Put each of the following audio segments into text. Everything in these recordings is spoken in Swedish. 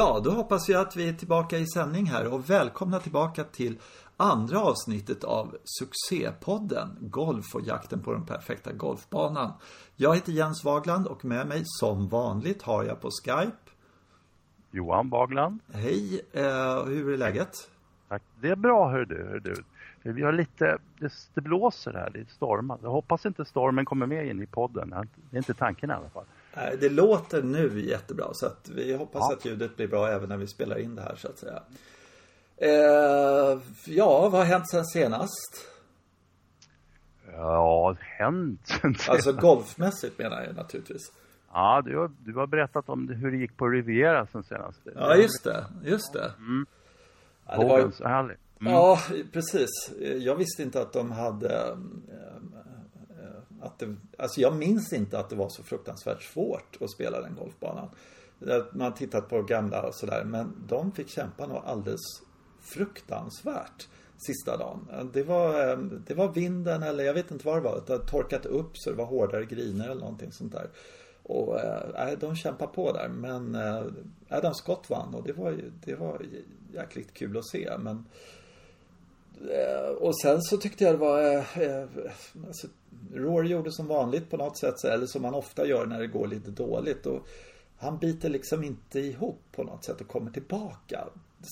Ja, då hoppas jag att vi är tillbaka i sändning här och välkomna tillbaka till andra avsnittet av succépodden Golf och jakten på den perfekta golfbanan. Jag heter Jens Wagland och med mig som vanligt har jag på Skype Johan Wagland. Hej, eh, hur är läget? Tack. Det är bra hör du, hör du. Vi har lite, det, det blåser här, det stormar. Jag hoppas inte stormen kommer med in i podden. Det är inte tanken i alla fall. Det låter nu jättebra så att vi hoppas ja. att ljudet blir bra även när vi spelar in det här så att säga. Eh, ja, vad har hänt sen senast? Ja, hänt sen Alltså golfmässigt menar jag naturligtvis. Ja, du har, du har berättat om hur det gick på Riviera sen senast. Ja, just det. Just det. Mm. Ja, det var... Mm. Ja, precis. Jag visste inte att de hade eh, att det, alltså jag minns inte att det var så fruktansvärt svårt att spela den golfbanan. Man har tittat på gamla och sådär, men de fick kämpa nog alldeles fruktansvärt sista dagen. Det var, ehm, det var vinden eller jag vet inte vad det var. Det hade torkat upp så det var hårdare griner eller någonting sånt där. Och äh, de kämpar på där. Men äh, Adam Scott vann och det var, det var jäkligt kul att se. Men äh, Eh, och sen så tyckte jag det var Eh, eh alltså, Roar gjorde som vanligt på något sätt, eller som man ofta gör när det går lite dåligt. Och han biter liksom inte ihop på något sätt och kommer tillbaka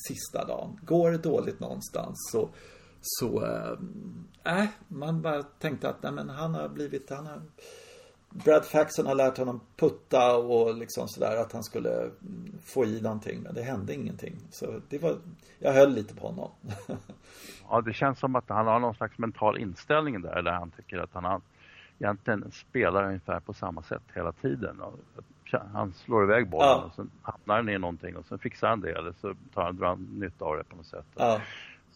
sista dagen. Går det dåligt någonstans så, så Eh, man bara tänkte att nej, men han har blivit, han har Brad Faxon har lärt honom putta och liksom sådär att han skulle få i någonting men det hände ingenting. Så det var, jag höll lite på honom. ja, det känns som att han har någon slags mental inställning där där han tycker att han har, egentligen spelar ungefär på samma sätt hela tiden. Han slår iväg bollen ja. och sen hamnar den i någonting och sen fixar han det eller så tar han, drar han nytta av det på något sätt. Ja.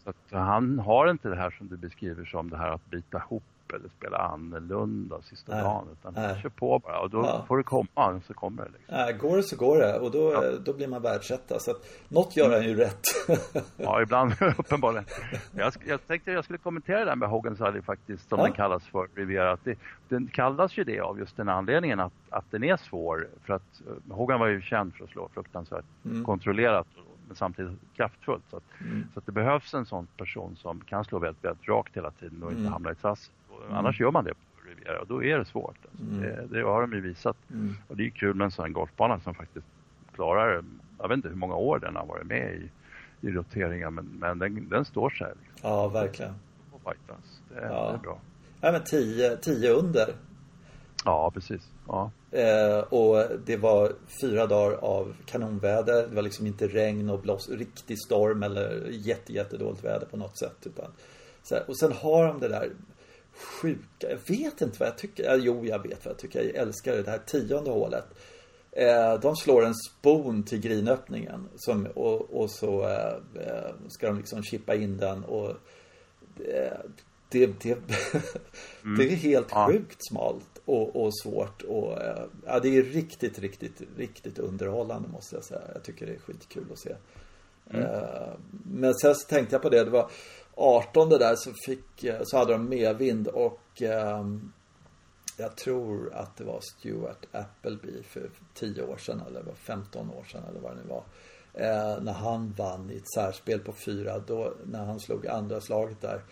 Så han har inte det här som du beskriver som det här att bita ihop eller spela annorlunda sista nej, dagen. Utan nej. kör på bara och då ja. får det komma så kommer det. Liksom. Går det så går det och då, ja. då blir man världsetta. Så att något gör han ju rätt. ja, ibland uppenbarligen. Jag, jag tänkte jag skulle kommentera det där med Hogan Sally faktiskt som ja. den kallas för Riviera. Att det, den kallas ju det av just den anledningen att, att den är svår. För att uh, Hogan var ju känd för att slå fruktansvärt mm. kontrollerat men samtidigt kraftfullt. Så att, mm. så att det behövs en sån person som kan slå väldigt, väldigt rakt hela tiden och inte mm. hamna i trassel. Mm. Annars gör man det på Riviera och då är det svårt. Alltså. Mm. Det, det, har de ju visat. Mm. Och det är kul med en sån golfbana som faktiskt klarar, jag vet inte hur många år den har varit med i, i roteringen men, men den, den står sig. Liksom. Ja, verkligen. Det, det, ja. det är bra. Ja, men tio, tio under. Ja, precis. Ja. Eh, och det var fyra dagar av kanonväder. Det var liksom inte regn och blås, riktig storm eller jätte, jättedåligt väder på något sätt. Utan, här, och sen har de det där sjuka. Jag vet inte vad jag tycker. Jo, jag vet vad jag tycker. Jag älskar det här tionde hålet. Eh, de slår en spon till grinöppningen som, och, och så eh, eh ska de liksom chippa in den och eh, det, det, mm. det är helt ja. sjukt smalt och, och svårt och eh, ja, det är riktigt, riktigt, riktigt underhållande måste jag säga. Jag tycker det är skitkul att se. Mm. Men sen så tänkte jag på det, det var 18 där så, fick, eh, så hade de medvind och eh, jag tror att det var Stuart Appleby för 10 år sedan eller 15 år sedan eller vad det nu var. Eh, när han vann i ett särspel på fyra, då när han slog andra slaget där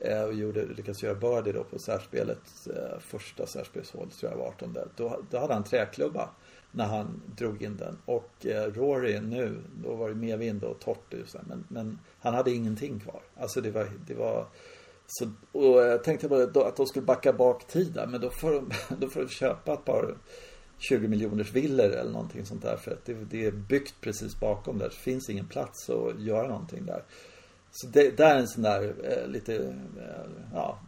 eh, och gjorde, lyckades göra birdie då på särspelet, eh, första särspelshålet tror jag var 18 där. Då, då hade han träklubba när han drog in den. Och eh, Rory nu, då var det medvind och torrt men, men han hade ingenting kvar. Alltså det var, det var så, och jag tänkte bara att de skulle backa bak tiden men då får de, då får de köpa ett par 20 miljoners villor eller någonting sånt där för att det, det, är byggt precis bakom där. Det finns ingen plats att göra någonting där. Så det, där är en sån där eh, lite, eh, ja,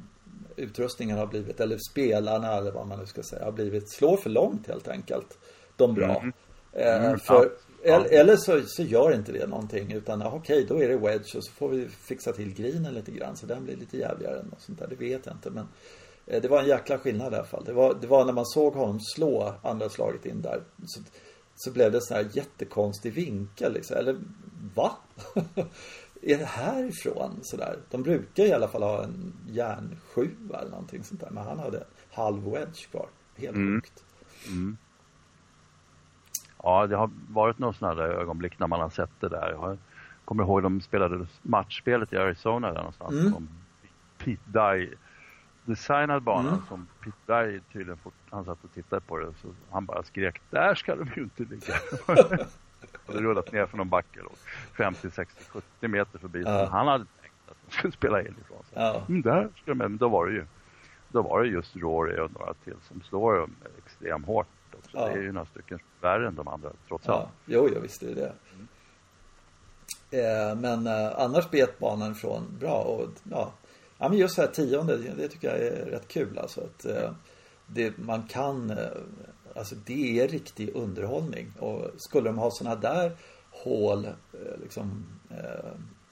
utrustningen har blivit, eller spelarna eller vad man nu ska säga, har blivit, slår för långt helt enkelt de bra. Mm. Eh, mm. för, ja. Eller så, så gör inte det någonting utan okej okay, då är det wedge och så får vi fixa till grinen lite grann så den blir lite jävligare än något sånt där. Det vet jag inte men eh, det var en jäkla skillnad i alla fall. Det var, det var när man såg honom slå andra slaget in där så, så blev det sån här jättekonstig vinkel liksom. Eller va? är det härifrån sådär? De brukar i alla fall ha en järnsjua eller någonting sånt där men han hade halv wedge kvar. Helt mm. sjukt. Mm. Ja, det har varit några sådana där ögonblick när man har sett det där. Jag kommer ihåg de spelade matchspelet i Arizona där någonstans. Mm. Pete Dye designad banan mm. som Pete Dye tydligen fort, han satt och tittade på det så han bara skrek där ska de ju inte ligga. och det rullat ner från någon backe då, 50, 60, 70 meter förbi. Ja. Han hade tänkt att de skulle spela in ifrån sig. Ja. Mm, där ska de, men då var det ju då var det just Rory och några till som slår dem extremt hårt också. Ja. Det är ju några stycken värre än de andra trots allt. Ja, jo, jag visste ju det. Mm. Eh, men eh, annars bet banan från bra och ja, ja men just det här tionde, det tycker jag är rätt kul alltså. Att, eh, det, man kan, alltså det är riktig underhållning och skulle de ha sådana där hål liksom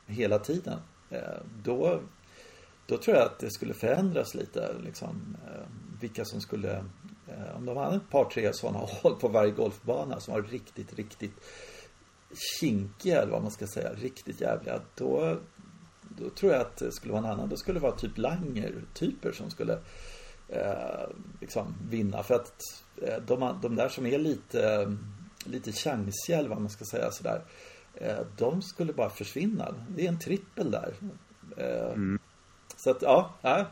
hela tiden då då tror jag att det skulle förändras lite liksom vilka som skulle om de hade ett par tre sådana hål på varje golfbana som var riktigt, riktigt kinkiga eller vad man ska säga, riktigt jävliga. Då, då tror jag att det skulle vara en annan. Då skulle det vara typ Langer-typer som skulle eh, liksom vinna. För att eh, de, de där som är lite, lite chansiga eller vad man ska säga sådär. Eh, de skulle bara försvinna. Det är en trippel där. Eh, mm. Så att ja, ja.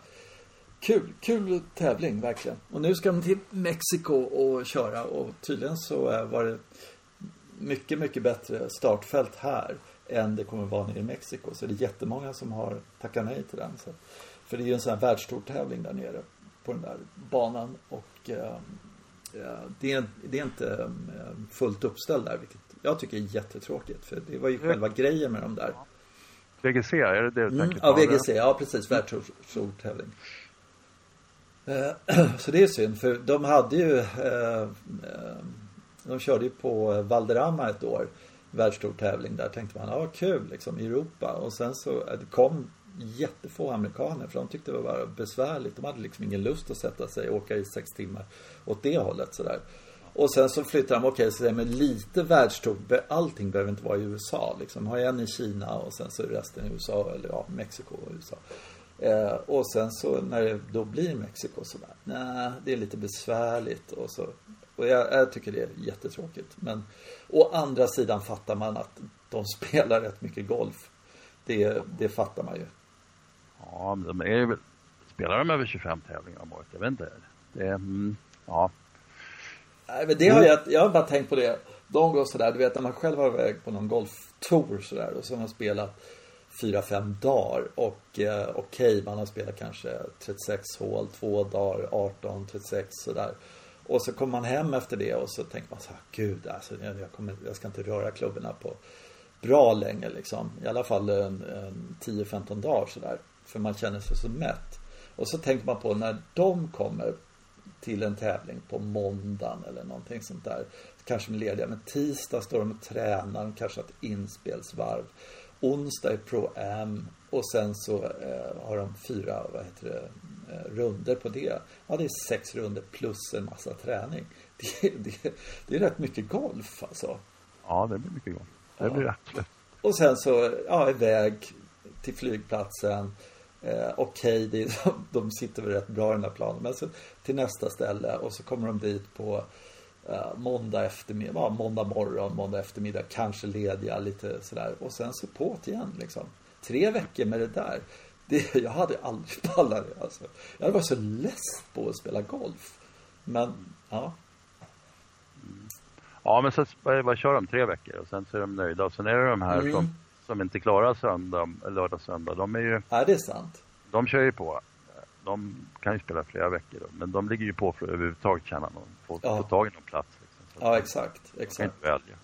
Kul, kul tävling verkligen. Och nu ska de till Mexiko och köra och tydligen så var det mycket, mycket bättre startfält här än det kommer vara nere i Mexiko. Så det är jättemånga som har tackat nej till den. Så. För det är ju en sån här världsstor tävling där nere på den där banan. Och eh, det, är, det är inte eh, fullt uppställd där, vilket jag tycker är jättetråkigt. För det var ju mm. själva grejen med de där. VGC, är det det du mm, Ja, VGC, ja precis. Världsstor tävling. Eh, så det är synd, för de hade ju eh, eh, De körde ju på Valderrama ett år världsstor tävling där tänkte man, ja kul liksom i Europa. Och sen så det kom jättefå amerikaner för de tyckte det var besvärligt. De hade liksom ingen lust att sätta sig och åka i sex timmar åt det hållet sådär. Och sen så flyttade de, okej, okay, men lite världstort allting behöver inte vara i USA liksom. Har en i Kina och sen så är resten i USA, eller ja, Mexiko och USA. Eh, och sen så när det då blir Mexiko så bara, nej, det är lite besvärligt och så. Och jag, jag, tycker det är jättetråkigt. Men å andra sidan fattar man att de spelar rätt mycket golf. Det, det fattar man ju. Ja, men de är ju, spelar de över 25 tävlingar om året? Jag vet inte. Det, mm, ja. Nej, men det har jag, jag har bara tänkt på det. De går sådär, du vet när man själv har väg på någon golftour sådär och så har man spelat fyra, fem dagar och eh, okej, okay, man har spelat kanske 36 hål, två dagar, 18, 36 sådär. Och så kommer man hem efter det och så tänker man så här, gud alltså jag, kommer, jag ska inte röra klubborna på bra länge liksom. I alla fall en, en 10-15 dagar sådär. För man känner sig så mätt. Och så tänker man på när de kommer till en tävling på måndagen eller någonting sånt där. Kanske med lediga. Men tisdag står de och tränar, kanske ett inspelsvarv. Onsdag är Pro-Am och sen så eh, har de fyra, vad heter det, Eh, runder på det. Ja, det är sex runder plus en massa träning. Det, det, det är rätt mycket golf alltså. Ja, det blir mycket golf. Det ja. blir rätt. Och sen så, ja, iväg till flygplatsen. Eh, Okej, okay, de sitter väl rätt bra i den här planen. Men så till nästa ställe och så kommer de dit på måndag eftermiddag, ja, måndag morgon, måndag eftermiddag, kanske lediga lite sådär. Och sen så på igen liksom. Tre veckor med det där. Det, jag hade aldrig pallat det alltså. Jag hade varit så less på att spela golf. Men, ja. Ja, men så vad kör de? Tre veckor och sen så är de nöjda. Och sen är det de här mm. som, som inte klarar söndag, lördag, söndag. De är ju... Ja, det är sant. De kör ju på. De kan ju spela flera veckor då, men de ligger ju på för att överhuvudtaget känna någon, få, ja. få tag i någon plats. Liksom. Ja, exakt. exakt. kan inte välja.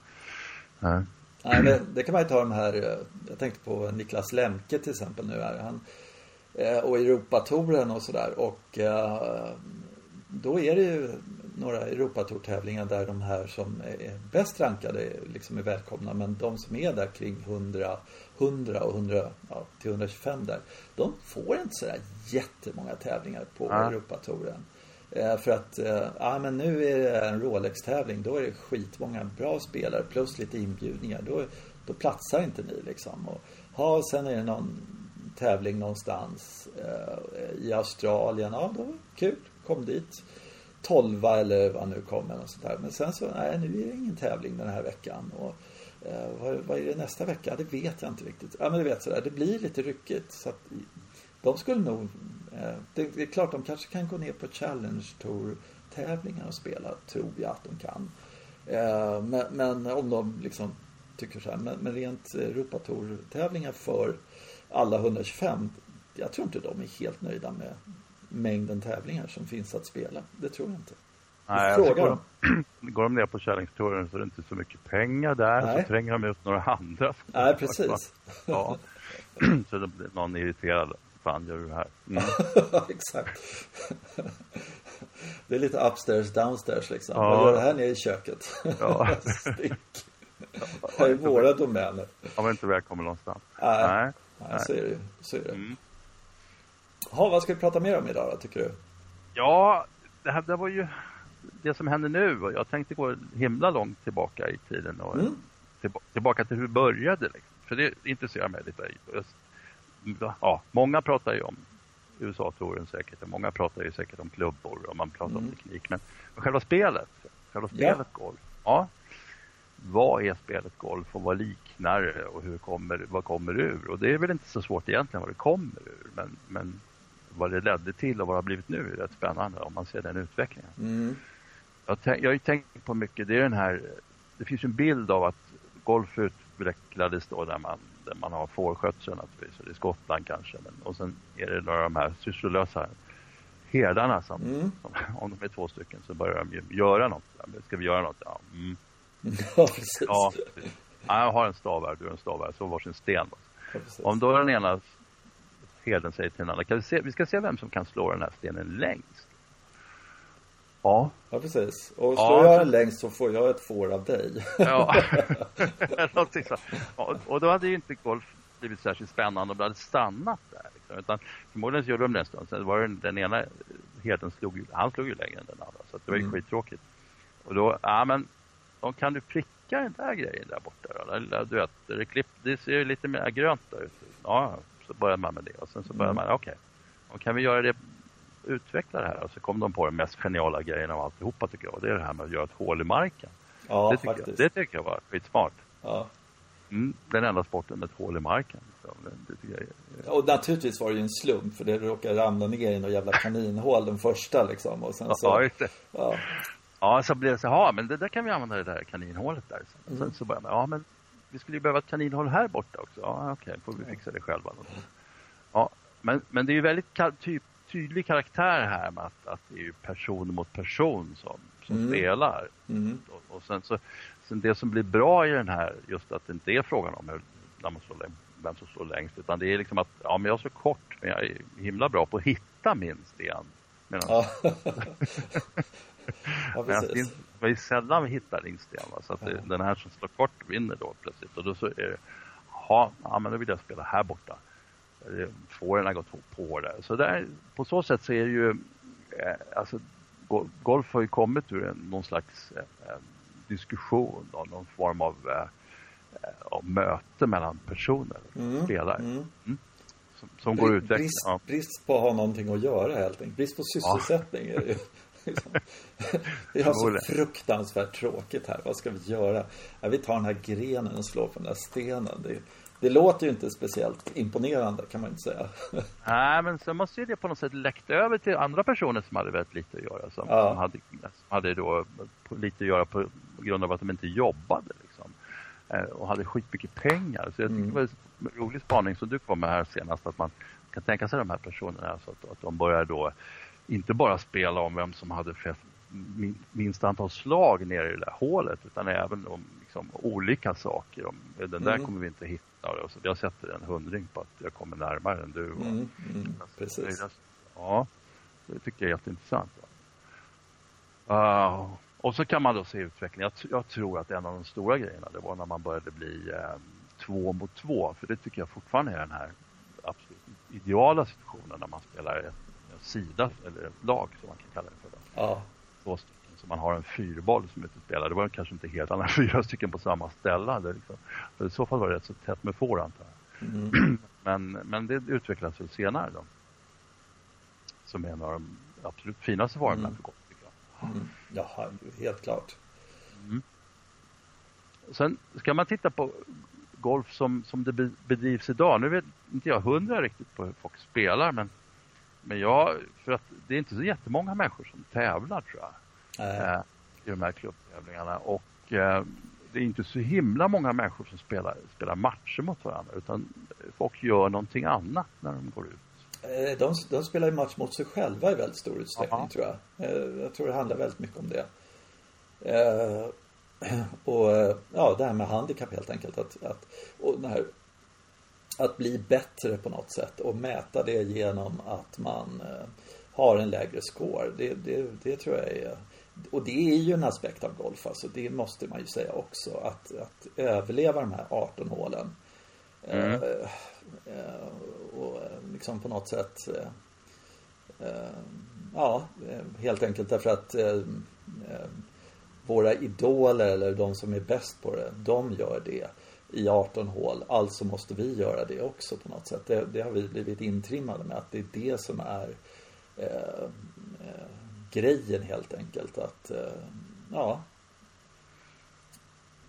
Nej. Nej, det, det, kan man ju ta de här, eh, jag tänkte på Niklas Lemke till exempel nu här. Han, eh, och Europatouren och sådär. Och eh, då är det ju några Europatour-tävlingar där de här som är bäst rankade liksom är välkomna. Men de som är där kring 100, 100 och 100 ja, till 125 där. De får inte sådär jättemånga tävlingar på ja. Europatouren. Eh, för att, eh, ja men nu är det en Rolex-tävling. Då är det skitmånga bra spelare plus lite inbjudningar. Då, då platsar inte ni liksom. Och, ja, sen är det någon tävling någonstans eh, i Australien. Ja, då kul. Kom dit tolva eller vad nu kommer. Och sånt där. Men sen så, nej nu är det ingen tävling den här veckan. Och, eh, vad, vad, är det nästa vecka? Det vet jag inte riktigt. Ja men du vet sådär, det blir lite ryckigt. Så att, de skulle nog, eh, det, det, är klart de kanske kan gå ner på Challenge Tour tävlingar och spela, tror jag att de kan. Eh, men, men, om de liksom tycker så här, men, men rent eh, Europatour-tävlingar för alla 125, jag tror inte de är helt nöjda med mängden tävlingar som finns att spela. Det tror jag inte. Nej, alltså går, de, går de ner på kärlingstouren så är det inte så mycket pengar där. Nej. Så tränger de ut några andra. Nej, precis. Ja. så det blir någon irriterad. Fan gör du det här? Mm. Exakt. det är lite upstairs, downstairs liksom. Ja. Vad gör du här nere i köket? Ja. Stick. Det är våra domäner. Jag var inte välkommen någonstans. Nej. Nej. Nej, så är det ju. Så är det. Mm. Ha, vad ska vi prata mer om idag då, tycker du? Ja, det här det var ju det som händer nu. Och jag tänkte gå himla långt tillbaka i tiden och mm. tillbaka till hur det började. Liksom. För det intresserar mig lite. Ja, många pratar ju om USA-touren säkert och många pratar ju säkert om klubbor och man pratar mm. om teknik. Men själva spelet, själva spelet ja. golf. Ja, vad är spelet golf och vad liknar det och hur kommer, vad kommer ur? Och det är väl inte så svårt egentligen vad det kommer ur. Men, men vad det ledde till och vad det har blivit nu är rätt spännande om man ser den utvecklingen. Mm. Jag, jag har ju tänkt på mycket, det är den här, det finns en bild av att golf utvecklades då där man, där man har fårskötsel naturligtvis, är Skottland kanske, men, och sen är det några av de här sysslolösa herdarna som, mm. som, om de är två stycken så börjar de ju göra något. Ska vi göra något? Ja, mm. ja precis. Ja, jag har en stav här, du har en stav här, så varsin sten. Ja, om då den ena herden säger till den andra, kan vi, se, vi ska se vem som kan slå den här stenen längst. Ja. Ja, precis. Och slår ja, jag den längst så får jag ett får av dig. Ja, någonting så. Ja, och då hade ju inte golf blivit särskilt spännande om det hade stannat där. Liksom. Utan förmodligen så gjorde de det en stund. Sen var det den, den ena herden slog ju, han slog ju längre än den andra. Så det var ju mm. skittråkigt. Och då, ja men, då kan du pricka den där grejen där borta då? Eller, du vet, det, klipp, det ser ju lite mer grönt där ute. Ja, så började man med det. Och sen så började mm. man, okej, okay, kan vi göra det utveckla det här. Och så kom de på den mest geniala grejen av alltihopa tycker jag. Och det är det här med att göra ett hål i marken. Ja, det, tycker faktiskt. Jag, det tycker jag var skitsmart. Ja. Mm, den enda sporten med ett hål i marken. Jag. Och naturligtvis var det ju en slump för det råkade ramla ner i något jävla kaninhål den första liksom. Och sen så, ja, just det. Ja. ja, så blev det så ja men det där kan vi använda det där kaninhålet där. Så, mm. Sen så började man, ja men vi skulle ju behöva ett kaninhål här borta också. Ja, okej, okay, får vi fixa det själva. Ja, men, men det är ju väldigt typ tydlig karaktär här med att, att det är person mot person som, som mm. spelar. Mm. Och, och, sen så sen det som blir bra i den här, just att det inte är frågan om hur, när man slår, vem som slår längst, utan det är liksom att ja, men jag är så kort, men jag är himla bra på att hitta min sten. Medan, ja. ja, precis. det är sällan vi hittar din sten. Va? Så att det, den här som slår kort vinner då plötsligt. Och då så är det, ja men då vill jag spela här borta fåren har gått på det. Så där, på så sätt så är det ju, eh, alltså golf har ju kommit ur en, någon slags eh, diskussion, då, någon form av, eh, av möte mellan personer, mm. spelare. Mm. Mm. Som, som går ut brist, ja. brist på att ha någonting att göra helt enkelt. Brist på sysselsättning ja. Vi har så fruktansvärt tråkigt här. Vad ska vi göra? Ja, vi tar den här grenen och slår på den där stenen. Det, det låter ju inte speciellt imponerande kan man inte säga. Nej, men så måste ju det på något sätt läckt över till andra personer som hade väldigt lite att göra. Som, ja. som hade, som hade då lite att göra på grund av att de inte jobbade. Liksom. Eh, och hade skitmycket pengar. Så jag tycker mm. det var en rolig spaning som du kom med här senast. Att man kan tänka sig de här personerna. Så att, att de börjar då inte bara spela om vem som hade minst antal slag nere i det där hålet. Utan även om liksom, olika saker. Om, den där mm. kommer vi inte hitta Ja, så jag sätter en hundring på att jag kommer närmare än du. Mm, mm, precis. Ja, det tycker jag är jätteintressant. Uh, och så kan man då se utvecklingen. Jag, jag, tror att en av de stora grejerna det var när man började bli eh, två mot två. För det tycker jag fortfarande är den här absolut ideala situationen när man spelar en sida eller ett lag som man kan kalla det för. Då. Ja. Två så man har en fyrboll som inte spelar. Det var kanske inte helt alla fyra stycken på samma ställe. Det liksom. I så fall var det rätt så tätt med får antar jag. Mm. men, men det utvecklades väl senare då. Som är en av de absolut finaste formerna mm. för golf. Mm. Ja, helt klart. Mm. Sen ska man titta på golf som, som det bedrivs idag. Nu vet inte jag hundra riktigt på hur folk spelar men, men jag, för att det är inte så jättemånga människor som tävlar tror jag. Äh. I de här klubbtävlingarna och eh, det är inte så himla många människor som spelar, spelar matcher mot varandra utan folk gör någonting annat när de går ut. Eh, de, de spelar ju match mot sig själva i väldigt stor utsträckning Aha. tror jag. Jag tror det handlar väldigt mycket om det. Och ja, det här med handikapp helt enkelt. Att, att, och den här, att bli bättre på något sätt och mäta det genom att man har en lägre score. Det, det, det tror jag är och det är ju en aspekt av golf alltså. Det måste man ju säga också. Att, att överleva de här 18 hålen. Mm. Eh, eh, och liksom på något sätt eh, eh Ja, helt enkelt därför att eh, eh, våra idoler eller de som är bäst på det, de gör det i 18 hål. Alltså måste vi göra det också på något sätt. Det, det har vi blivit intrimmade med att det är det som är grejen helt enkelt. Att, eh, ja.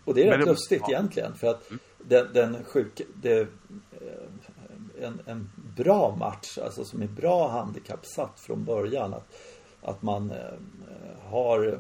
Och det är Men rätt det, lustigt ja. egentligen för att mm. den, den sjuka, det, eh, en, en bra match, alltså som är bra handikappsatt från början. Att, att man eh, har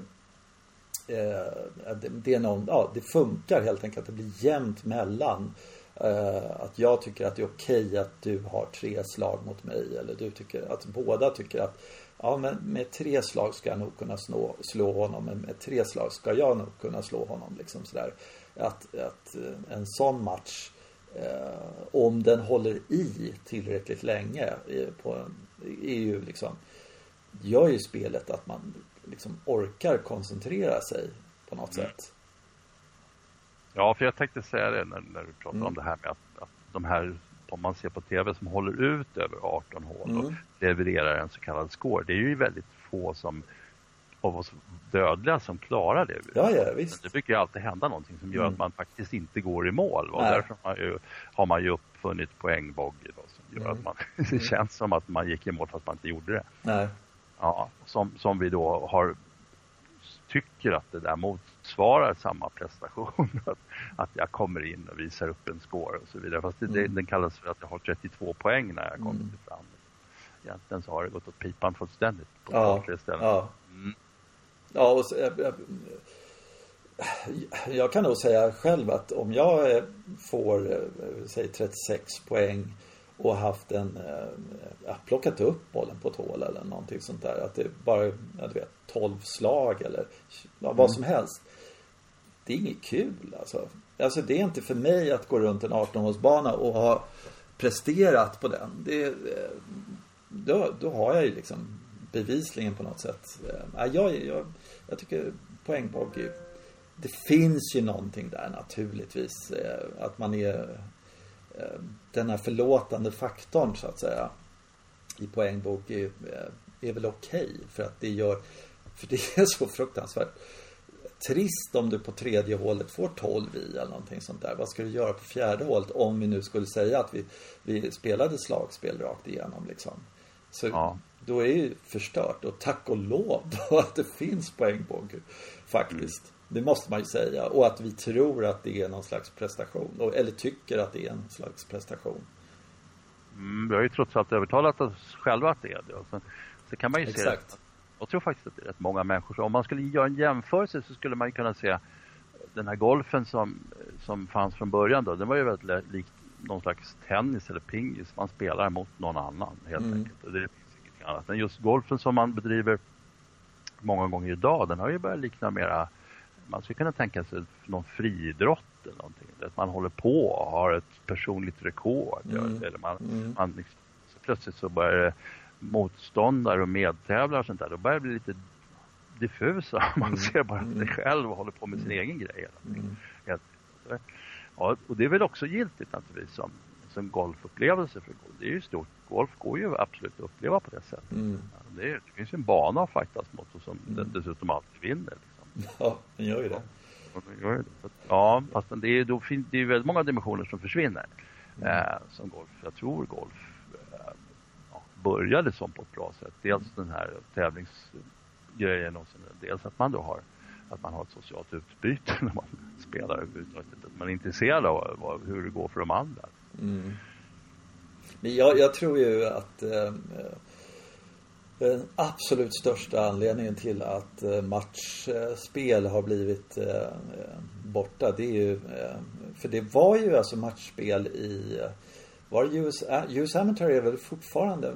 eh, det, det, är någon, ja, det funkar helt enkelt. Det blir jämnt mellan eh, att jag tycker att det är okej okay att du har tre slag mot mig eller du tycker att båda tycker att Ja, men med tre slag ska jag nog kunna slå, slå honom. Men med tre slag ska jag nog kunna slå honom. Liksom sådär. Att, att eh, en sån match, eh, om den håller i tillräckligt länge, eh, på, är ju liksom, gör ju spelet att man liksom orkar koncentrera sig på något mm. sätt. Ja, för jag tänkte säga det när, när du pratade mm. om det här med att, att de här om man ser på tv som håller ut över 18 hål mm. och levererar en så kallad score. Det är ju väldigt få som av oss dödliga som klarar det. Ja, ja, visst. Det brukar ju alltid hända någonting som gör mm. att man faktiskt inte går i mål. Och därför har man, ju, har man ju uppfunnit poängbogg som gör mm. att man, det känns som att man gick i mål fast man inte gjorde det. Nej. Ja, som, som vi då har tycker att det där motsvarar samma prestation. Att, att jag kommer in och visar upp en score och så vidare. Fast det, mm. den kallas för att jag har 32 poäng när jag kommer mm. fram. Egentligen så har det gått åt pipan fullständigt på ja, tre ställen. Ja, mm. ja och så, jag, jag, jag, kan nog säga själv att om jag får, eh, säg 36 poäng och haft en, eh, ja, plockat upp bollen på ett hål eller någonting sånt där. Att det bara, ja, du vet, 12 slag eller vad mm. som helst. Det är inget kul alltså. Alltså det är inte för mig att gå runt en 18-hålsbana och ha presterat på den. Det, eh, då, då har jag ju liksom bevisligen på något sätt. Ja, jag, jag, jag tycker poängbogey det finns ju någonting där naturligtvis. Eh, att man är Eh, den här förlåtande faktorn så att säga i poängbok är, eh, är väl okej okay för att det gör för det är så fruktansvärt trist om du på tredje hålet får 12 i eller någonting sånt där. Vad ska du göra på fjärde hålet om vi nu skulle säga att vi, vi spelade slagspel rakt igenom liksom. Så ja. då är det ju förstört och tack och lov då att det finns poängbok faktiskt. Mm. Det måste man ju säga. Och att vi tror att det är någon slags prestation. Eller tycker att det är en slags prestation. Mm, vi har ju trots allt övertalat oss själva att det är det. Sen, så kan man ju Exakt. se... Jag tror faktiskt att det är rätt många människor. Om man skulle göra en jämförelse så skulle man ju kunna se den här golfen som, som fanns från början då. Den var ju väldigt lik någon slags tennis eller pingis. Man spelar mot någon annan helt mm. enkelt. Och det finns inget annat. Men just golfen som man bedriver många gånger idag, den har ju börjat likna mera man skulle kunna tänka sig någon friidrott eller någonting. Att man håller på och har ett personligt rekord. Mm. Eller man, mm. man liksom, så plötsligt så börjar motståndare och medtävlare och sånt där, då börjar det bli lite diffusa. Man mm. ser bara sig mm. själv och håller på med sin mm. egen grej. Mm. Ja, och det är väl också giltigt naturligtvis som, som golfupplevelse för golf. Det är ju stort. Golf går ju absolut att uppleva på det sättet. Mm. Det, är, det finns ju en bana att fightas mot och som mm. dessutom alltid vinner. Ja, den gör ju det. Ja, fast det är, då fin, det är väldigt många dimensioner som försvinner mm. eh, som golf. Jag tror golf eh, ja, började som på ett bra sätt. Dels den här tävlings grejen och sen dels att man då har att man har ett socialt utbyte när man spelar överhuvudtaget. Att man är intresserad av hur det går för de andra. Mm. Men jag, jag, tror ju att eh, den absolut största anledningen till att eh, matchspel har blivit eh, borta det är ju eh, För det var ju alltså matchspel i var det US, US Amateur är väl fortfarande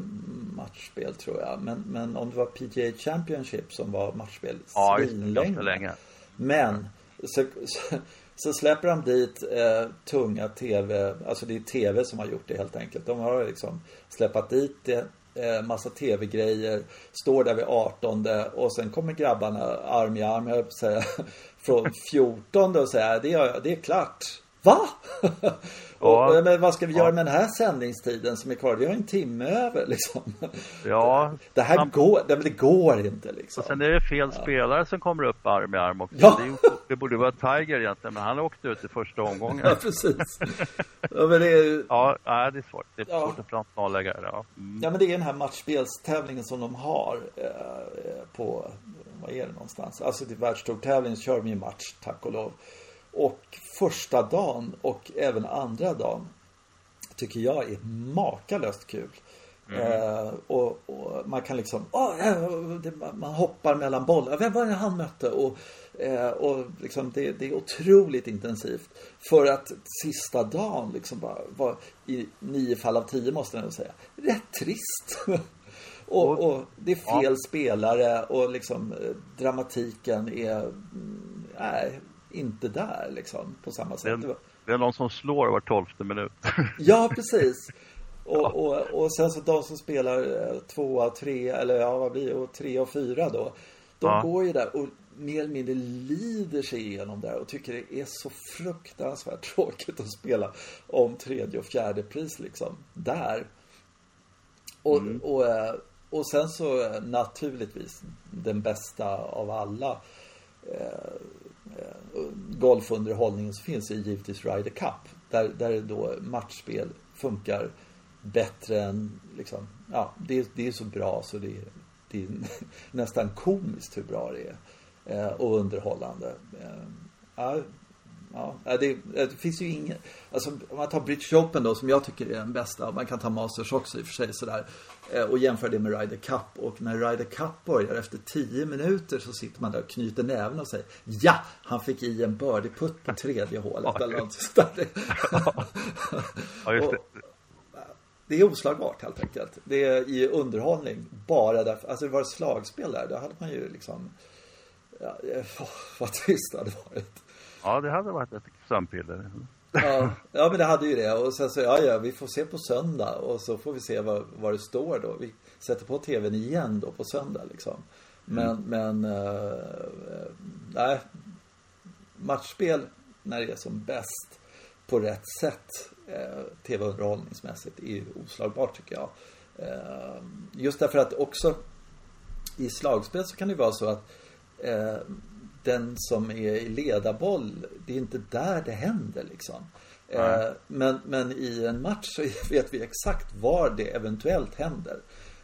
matchspel tror jag. Men, men om det var PGA Championship som var matchspel Ja, ganska länge. Men så, så, så släpper de dit eh, tunga TV, alltså det är TV som har gjort det helt enkelt. De har liksom släppt dit det, eh, Eh, massa TV-grejer, står där vid 18 och sen kommer grabbarna arm i arm, jag säga, från 14 och säger det är, det är klart. Va? Ja. Och, men vad ska vi göra med den här sändningstiden som är kvar? Vi har en timme över liksom. Ja. Det här man... går, det, det, går inte liksom. Och sen är det fel ja. spelare som kommer upp arm i arm också. Ja. Det, det, borde vara Tiger egentligen, men han åkte ut i första omgången. Ja, precis. Ja, men det är... ja, det är svårt. Det är ja. svårt att frontnålägga det. Ja. Mm. ja, men det är den här matchspelstävlingen som de har eh, på, vad är det någonstans? Alltså till världstourtävlingen kör vi en match, tack och lov. Och första dagen och även andra dagen tycker jag är makalöst kul. Mm. Eh, och, och, man kan liksom, oh, man hoppar mellan bollar. Vem var det han mötte? Och, eh, och liksom det, det, är otroligt intensivt. För att sista dagen liksom bara var i nio fall av tio måste jag nog säga, rätt trist. och, och, det är fel ja. spelare och liksom eh, dramatiken är, mm, nej, inte där liksom på samma sätt. Det är, det är någon som slår var tolfte minut. ja, precis. Och, och, och sen så de som spelar eh, tvåa, tre eller ja vad blir det, tre och fyra då. De ja. går ju där och mer eller mindre lider sig igenom där och tycker det är så fruktansvärt tråkigt att spela om tredje och fjärde pris liksom. Där. Och, mm. och, eh, och sen så eh, naturligtvis den bästa av alla Eh, golfunderhållningen som finns är givetvis Ryder Cup. Där, där då matchspel funkar bättre än liksom, ja, det, det är så bra så det, det är nästan komiskt hur bra det är. Eh, och underhållande. Eh, ja, Ja, det, det, finns ju inget, alltså om man tar British Open då som jag tycker är den bästa, man kan ta Masters också i och för sig sådär. Eh, och jämföra det med Ryder Cup och när Ryder Cup börjar efter 10 minuter så sitter man där och knyter näven och säger Ja! Han fick i en birdie-putt på tredje hålet eller något sånt där. Ja, just det. det är oslagbart helt enkelt. Det är i underhållning bara därför, alltså det var ett slagspel där, då hade man ju liksom Ja, oh, vad trist det hade varit. Ja, det hade varit ett sömnpiller. Ja, ja, men det hade ju det. Och sen så, ja, ja, vi får se på söndag. Och så får vi se vad, vad det står då. Vi sätter på tvn igen då på söndag liksom. Men, mm. men, uh, nej. Matchspel när det är som bäst på rätt sätt uh, tv-underhållningsmässigt är ju oslagbart tycker jag. Uh, just därför att också i slagspel så kan det vara så att den som är i ledarboll, det är inte där det händer liksom. Eh, men, men i en match så vet vi exakt var det eventuellt händer.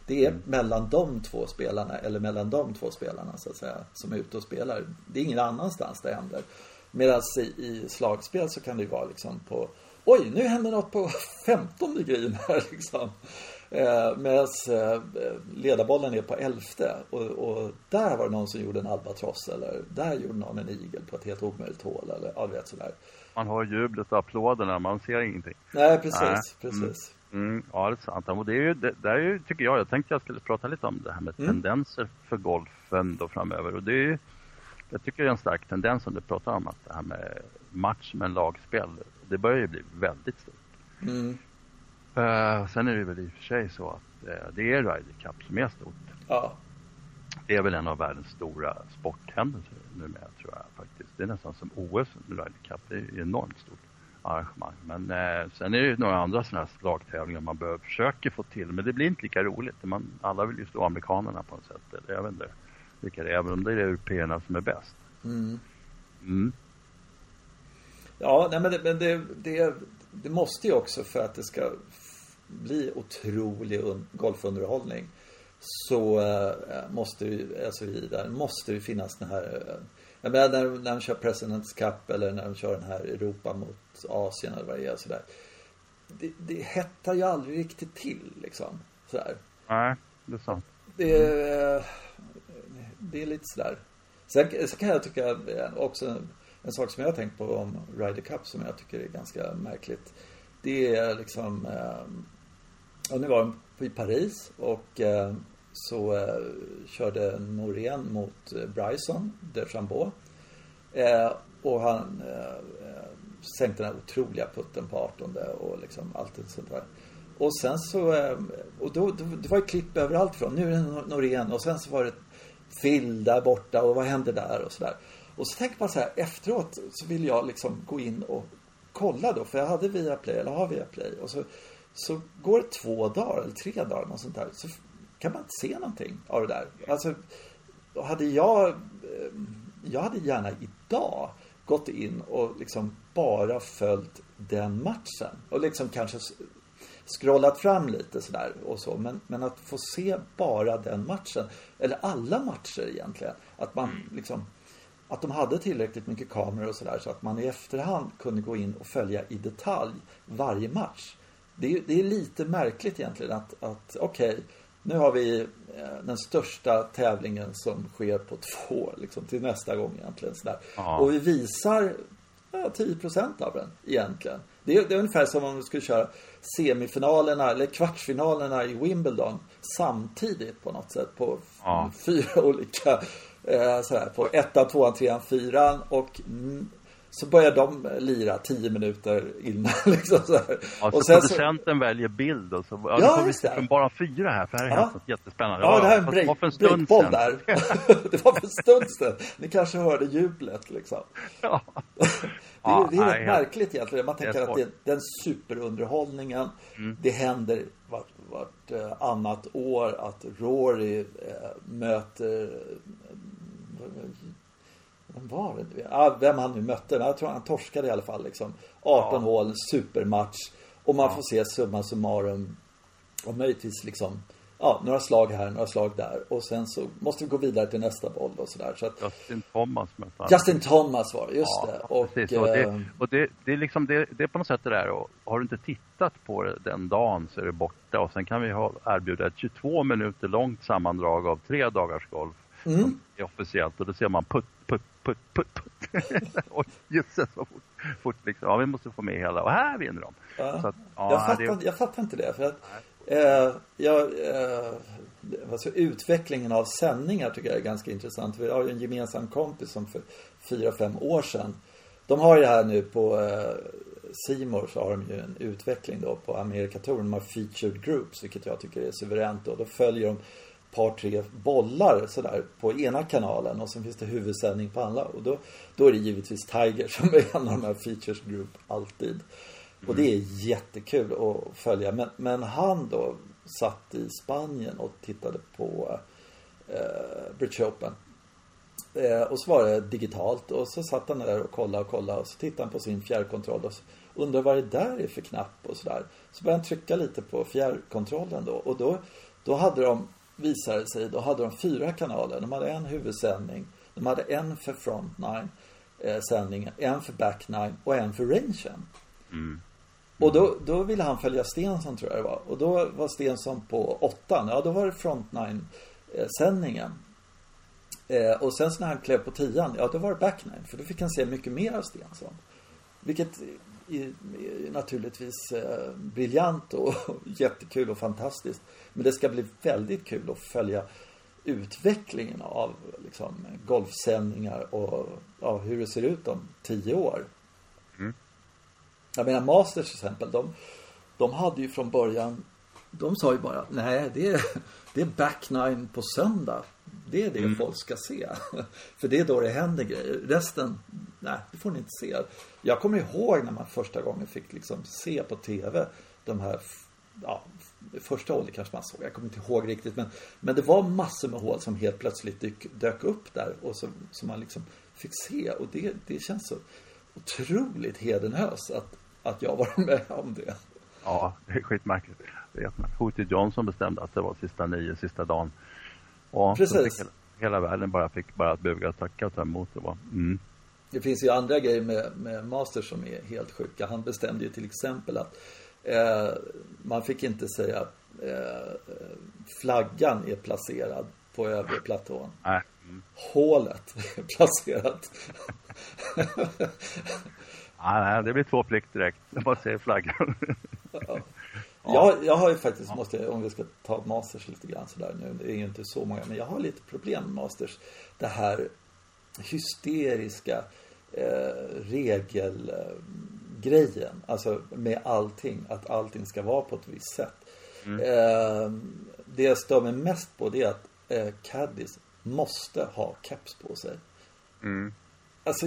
Det är mm. mellan de två spelarna, eller mellan de två spelarna så att säga, som är ute och spelar. Det är ingen annanstans det händer. Medan i, i slagspel så kan det ju vara liksom på Oj, nu händer något på 15 green här liksom. Eh, Medan eh, ledarbollen är på elfte och, och, där var det någon som gjorde en albatross eller där gjorde någon en igel på ett helt omöjligt hål eller ja, vet sådär. Man har jublet och applåderna, man ser ingenting. Nej, precis, Nej. precis. Mm. Mm, ja, det är sant. Och det är ju, det, det är ju, tycker jag, jag tänkte jag skulle prata lite om det här med mm. tendenser för golfen då framöver. Och det är ju, jag tycker det är en stark tendens som du pratar om, att det här med match med lagspel, det börjar ju bli väldigt stort. Mm. Uh, sen är det väl i och för sig så att uh, det är Ryder Cup som är stort. Ja. Det är väl en av världens stora sporthändelser numera tror jag faktiskt. Det är nästan som OS Ryder Cup. Det är enormt stort arrangemang. Men uh, sen är det ju några andra sådana här slagtävlingar man behöver försöka få till. Men det blir inte lika roligt. Man, alla vill ju stå amerikanerna på något sätt. Eller jag vet inte vilka det är. Även om det är européerna som är bäst. Mm. Mm. Ja, nej men, det, men det, det, det måste ju också för att det ska bli otrolig golfunderhållning så äh, måste ju, alltså i där, måste det finnas den här äh, jag menar när, när de kör Presidents Cup eller när de kör den här Europa mot Asien eller vad det är sådär. Det, det hettar ju aldrig riktigt till liksom. Sådär. Nej, det är sant. Det, är, det är lite sådär. Sen, sen kan jag tycka också en, en sak som jag har tänkt på om Ryder Cup som jag tycker är ganska märkligt. Det är liksom, ja, nu var de i Paris och eh, så eh, körde Norén mot eh, Bryson de Chambeau. Eh, och han eh, sänkte den här otroliga putten på 18 och liksom allt sånt där. Och sen så, och då, då, det var ju klipp överallt från. Nu är det Norén och sen så var det Phil där borta och vad hände där och sådär. Och så tänker man så här efteråt så vill jag liksom gå in och kolla då för jag hade Viaplay eller har Viaplay och så, så går det två dagar eller tre dagar något sånt där. Så kan man inte se någonting av det där. Alltså, hade jag, eh, jag hade gärna idag gått in och liksom bara följt den matchen. Och liksom kanske scrollat fram lite sådär och så. Men, men att få se bara den matchen. Eller alla matcher egentligen. Att man liksom att de hade tillräckligt mycket kameror och sådär så att man i efterhand kunde gå in och följa i detalj varje match. Det är, det är lite märkligt egentligen att, att okej, okay, nu har vi eh, den största tävlingen som sker på två liksom, till nästa gång egentligen. Sådär. Och vi visar ja, 10% av den egentligen. Det är, det är ungefär som om vi skulle köra semifinalerna eller kvartsfinalerna i Wimbledon samtidigt på något sätt på ja. fyra olika eh, sådär, på ettan, tvåan, trean, fyran och så börjar de lira tio minuter innan. Liksom så här. Ja, och sen producenten så... väljer bild och så. Ja, ja får vi se bara fyra här för här är ja. något jättespännande. Ja, det här är en break, var för en breakboll där. det var för en stund sedan. Ni kanske hörde jublet liksom. Ja. det, är, det är rätt märkligt egentligen. Man tänker att det, den superunderhållningen, mm. det händer vart, vart uh, annat år att Rory uh, möter vem var det? Ja, vem han nu mötte. Jag tror han torskade i alla fall liksom. 18 ja. hål, supermatch. Och man ja. får se summa summarum. Och möjligtvis liksom ja, några slag här, några slag där. Och sen så måste vi gå vidare till nästa boll och sådär. Så att, Justin Thomas mötte han. Justin Thomas var det, just ja, det. Och, precis, och, det, eh, och det, det, är liksom, det, det är på något sätt det där. Och har du inte tittat på det den dagen så är det borta. Och sen kan vi ha, erbjuda ett 22 minuter långt sammandrag av tre dagars golf. Mm. är officiellt och då ser man putt, putt, putt, putt, putt. Oj, jösses vad fort, fort liksom. Ja, vi måste få med hela och här vinner de. Ja. Så att, ja, jag, fattar, det... jag fattar inte det. För att, eh, jag, eh, alltså, utvecklingen av sändningar tycker jag är ganska intressant. Vi har ju en gemensam kompis som för fyra, fem år sedan de har ju det här nu på eh, Simor så har de ju en utveckling då på Amerikatouren. De har featured groups, vilket jag tycker är suveränt. Och då följer de par, tre bollar sådär på ena kanalen och sen finns det huvudsändning på andra. Och då, då är det givetvis Tiger som är en av de här features group alltid. Och det är jättekul att följa. Men, men han då satt i Spanien och tittade på eh, British Open. Eh, och så var det digitalt och så satt han där och kollade och kollade och så tittade han på sin fjärrkontroll och undrade vad det där är för knapp och sådär. Så började han trycka lite på fjärrkontrollen då och då, då hade de visade sig, då hade de fyra kanaler. De hade en huvudsändning, de hade en för front nine eh, sändningen, en för back nine och en för rangen. Mm. Och då, då ville han följa Stensson tror jag det var. Och då var Stensson på åttan. Ja, då var det front nine eh, sändningen. Eh, och sen så när han klev på tian, ja då var det back nine. För då fick han se mycket mer av Stensson. Vilket naturligtvis eh, briljant och jättekul och fantastiskt. Men det ska bli väldigt kul att följa utvecklingen av liksom, golfsändningar och ja, hur det ser ut om tio år. Mm. Jag menar Masters till exempel, de, de hade ju från början de sa ju bara, nej det är, det är back nine på söndag. Det är det mm. folk ska se. För det är då det händer grejer. Resten, nej, det får ni inte se. Jag kommer ihåg när man första gången fick liksom se på TV de här, ja, första hålet kanske man såg, jag kommer inte ihåg riktigt. Men, men det var massor med hål som helt plötsligt dök, dök upp där och som, som man liksom fick se. Och det, det känns så otroligt hedenhös att, att jag var med om det. Ja, det är skitmärkligt. Hootie Johnson bestämde att det var sista nio, sista dagen. Och Precis. Hela, hela, världen bara fick bara buga och tacka och ta emot. Det, var, mm. det finns ju andra grejer med, med Masters som är helt sjuka. Han bestämde ju till exempel att eh, man fick inte säga eh, flaggan är placerad på övre platån. Nej. Mm. Hålet är placerat. nej, det blir två plikt direkt. Bara säger flaggan. Ja. Jag, jag har ju faktiskt, måste jag, om vi ska ta Masters lite grann sådär nu. Det är ju inte så många, men jag har lite problem med Masters. Det här hysteriska eh, regelgrejen. Alltså med allting. Att allting ska vara på ett visst sätt. Mm. Eh, det jag stör mig mest på det är att eh, Caddies måste ha keps på sig. Mm. Alltså,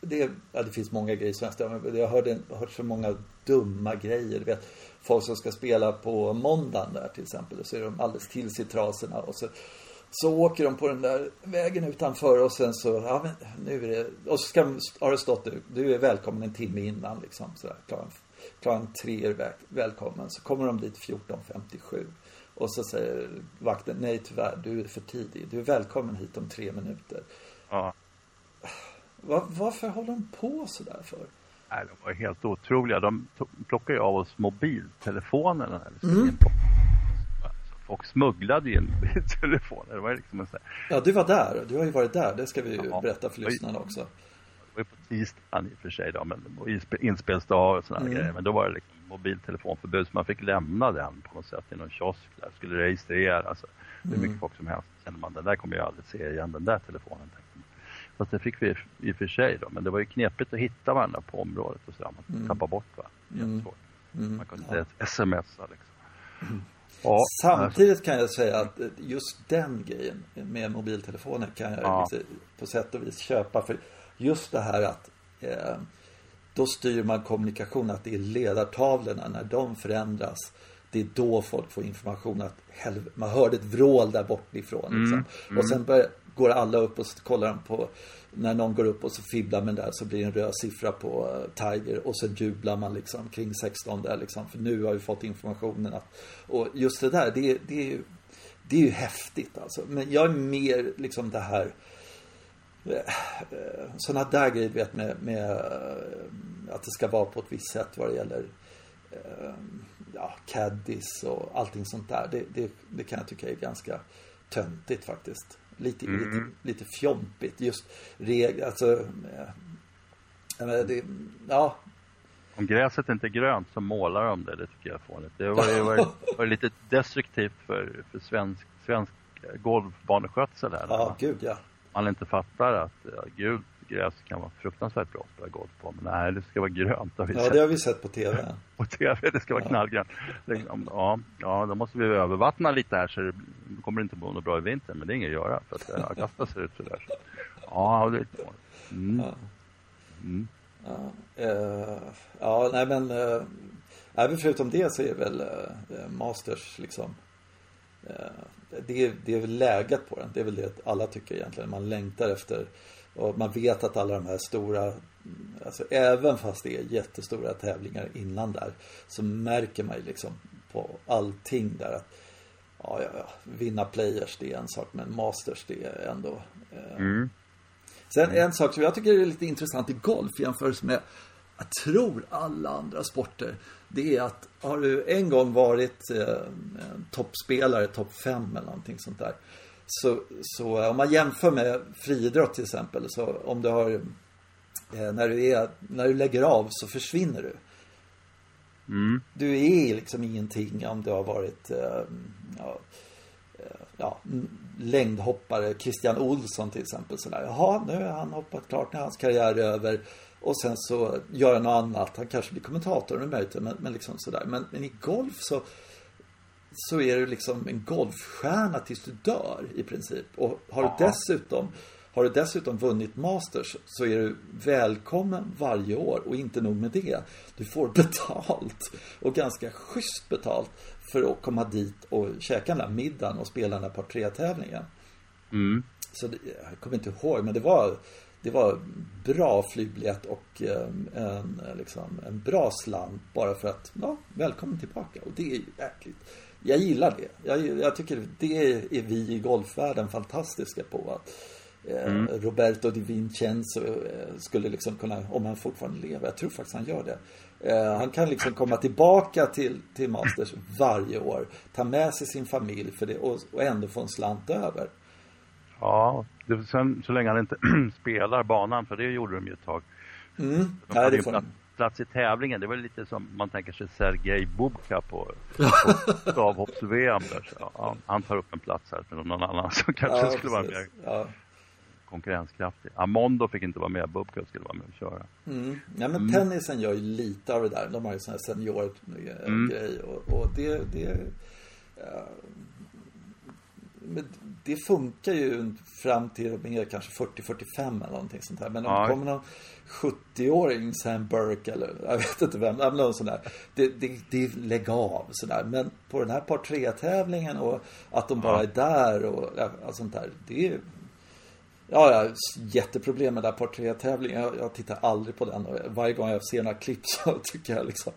det, ja, det finns många grejer som jag stör mig på. Jag har hört så många dumma grejer. Du vet, folk som ska spela på måndagen där till exempel. Och så är de alldeles till sig trasorna. Och så, så åker de på den där vägen utanför och sen så, ja men nu är det, och så ska, har det stått du, du är välkommen en timme innan liksom. Sådär, klockan, klockan tre är väl, välkommen. Så kommer de dit 14.57. Och så säger vakten, nej tyvärr, du är för tidig. Du är välkommen hit om tre minuter. Ja. Var, varför håller de på sådär för? Nej, de var helt otroliga. De plockade ju av oss mobiltelefonerna. Mm. Folk smugglade in telefoner. Det var liksom en sån Ja, du var där. Du har ju varit där. Det ska vi ju ja, berätta för lyssnarna också. Det var ju på tisdagen i och för sig då, men inspelsdag och sådana mm. grejer. Men då var det liksom mobiltelefonförbud så man fick lämna den på något sätt i någon kiosk där. Skulle registrera. Alltså, hur mycket mm. folk som helst. Känner man, den där kommer jag aldrig se igen, den där telefonen. Fast det fick vi i och för sig då. Men det var ju knepigt att hitta varandra på området och så. Man mm. tappade bort varandra. Jättesvårt. Mm. Man kunde inte ja. smsa liksom. Mm. Ja, Samtidigt kan jag säga att just den grejen med mobiltelefoner kan jag ja. på sätt och vis köpa. För just det här att eh, då styr man kommunikation, att det är ledartavlorna när de förändras. Det är då folk får information att man hörde ett vrål där bortifrån. Liksom. Mm, mm. Och sen börjar, går alla upp och så kollar de på när någon går upp och så fibblar man där så blir det en röd siffra på eh, Tiger och så jublar man liksom kring 16 där liksom för nu har vi fått informationen att och just det där det, det är ju det är ju häftigt alltså. Men jag är mer liksom det här eh, sådana där grejer vet med, med eh, att det ska vara på ett visst sätt vad det gäller ja, caddies och allting sånt där. Det, det, det kan jag tycka är ganska töntigt faktiskt. Lite, mm. lite, lite fjompigt. Just regler, alltså. Äh, det, ja. Om gräset inte är grönt så målar de det. Det tycker jag är fånigt. Det var, var, var lite destruktivt för, för svensk, svensk golfbaneskötsel här. Ja, gud ja. Man inte fattar att, ja, gud, gräs kan vara fruktansvärt bra att spela golf på. Men nej, det ska vara grönt. Har vi ja, sett. det har vi sett på TV. på TV, det ska vara ja. knallgrönt. Ja, ja, då måste vi övervattna lite här så det kommer inte må något bra i vinter. Men det är inget att göra för att eh, Augusta ser ut sådär. Ja, det är lite mm. ja. Mm. Ja, uh, ja, nej men uh, även förutom det så är väl uh, Masters liksom uh, det, är, det är väl läget på den. Det är väl det alla tycker egentligen. Man längtar efter och man vet att alla de här stora Alltså även fast det är jättestora tävlingar innan där Så märker man ju liksom på allting där att Ja, ja, ja vinna players det är en sak men masters det är ändå eh... mm. Sen en sak som jag tycker är lite intressant i golf jämfört med Jag tror alla andra sporter Det är att har du en gång varit eh, toppspelare, topp 5 eller någonting sånt där så, så om man jämför med friidrott till exempel så om du har eh, när, du är, när du lägger av så försvinner du. Mm. Du är liksom ingenting om du har varit eh, ja, eh, ja, längdhoppare, Christian Olsson till exempel. Sådär. Jaha, nu har han hoppat klart, nu är hans karriär över. Och sen så gör han något annat. Han kanske blir kommentator, nu möjligt, men, men liksom sådär. Men, men i golf så så är du liksom en golfstjärna tills du dör i princip. Och har du dessutom har du dessutom vunnit Masters så är du välkommen varje år och inte nog med det. Du får betalt och ganska schysst betalt för att komma dit och käka den där middagen och spela den där par tre tävlingen. Mm. Så det, jag kommer inte ihåg men det var det var bra flygbiljett och eh, en, liksom, en bra slant bara för att, ja, välkommen tillbaka. Och det är jäkligt. Jag gillar det. Jag, jag tycker det är vi i golfvärlden fantastiska på. Att, eh, mm. Roberto Di Vincenzo skulle liksom kunna, om han fortfarande lever, jag tror faktiskt han gör det. Han kan liksom komma tillbaka till, till Masters varje år. Ta med sig sin familj för det och, och ändå få en slant över. Ja, det, sen, så länge han inte spelar banan, för det gjorde de ju ett tag. Mm. De Nej, hade ju plats, plats, i tävlingen. Det var lite som man tänker sig Sergej Bubka på, på avhopps-VM. Ja, han tar upp en plats här för någon annan som kanske ja, skulle vara mer ja. konkurrenskraftig. Amondo fick inte vara med, Bubka skulle vara med och köra. Mm. Ja, men mm. tennisen gör ju lite av det där. De har ju sån här senior-grej mm. och, och det, det uh, det funkar ju fram till mer kanske 40-45 eller någonting sånt här. Men om ja. det kommer någon 70-åring, Sam Burke eller jag vet inte vem, någon sån där. Det, det, det lägg av sådär. Men på den här par 3-tävlingen och att de bara ja. är där och ja, sånt där. Det är Ja, jag har jätteproblem med den där par 3-tävlingen. Jag, jag, tittar aldrig på den och varje gång jag ser några klipp så tycker jag liksom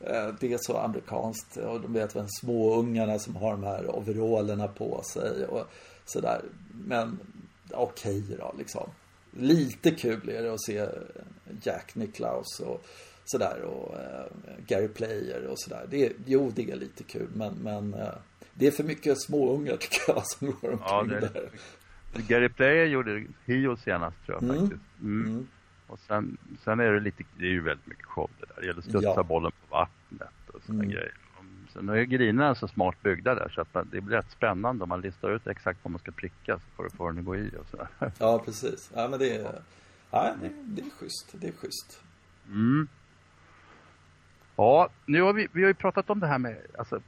eh, det är så amerikanskt och de vet väl småungarna som har de här overallerna på sig och sådär. Men okej okay då liksom. Lite kul är det att se Jack Nicklaus och sådär och uh, Gary Player och sådär. Det, jo, det är lite kul men, men uh, det är för mycket småungar tycker jag som går omkring ja, det, där. Gary Player gjorde Hio senast tror jag mm. faktiskt. Mm. Mm. Och sen, sen är det lite, det är ju väldigt mycket show det där. Det gäller att studsa ja. bollen på vattnet och sådana mm. grejer. Sen är grinerna så smart byggda där så att man, det blir rätt spännande om man listar ut exakt vad man ska pricka så får det få den att gå i och sådär. Ja, precis. Ja, men det är, ja, det, det är schysst. Det är schysst. Mm. Ja, nu har vi, vi har ju pratat om det här med alltså,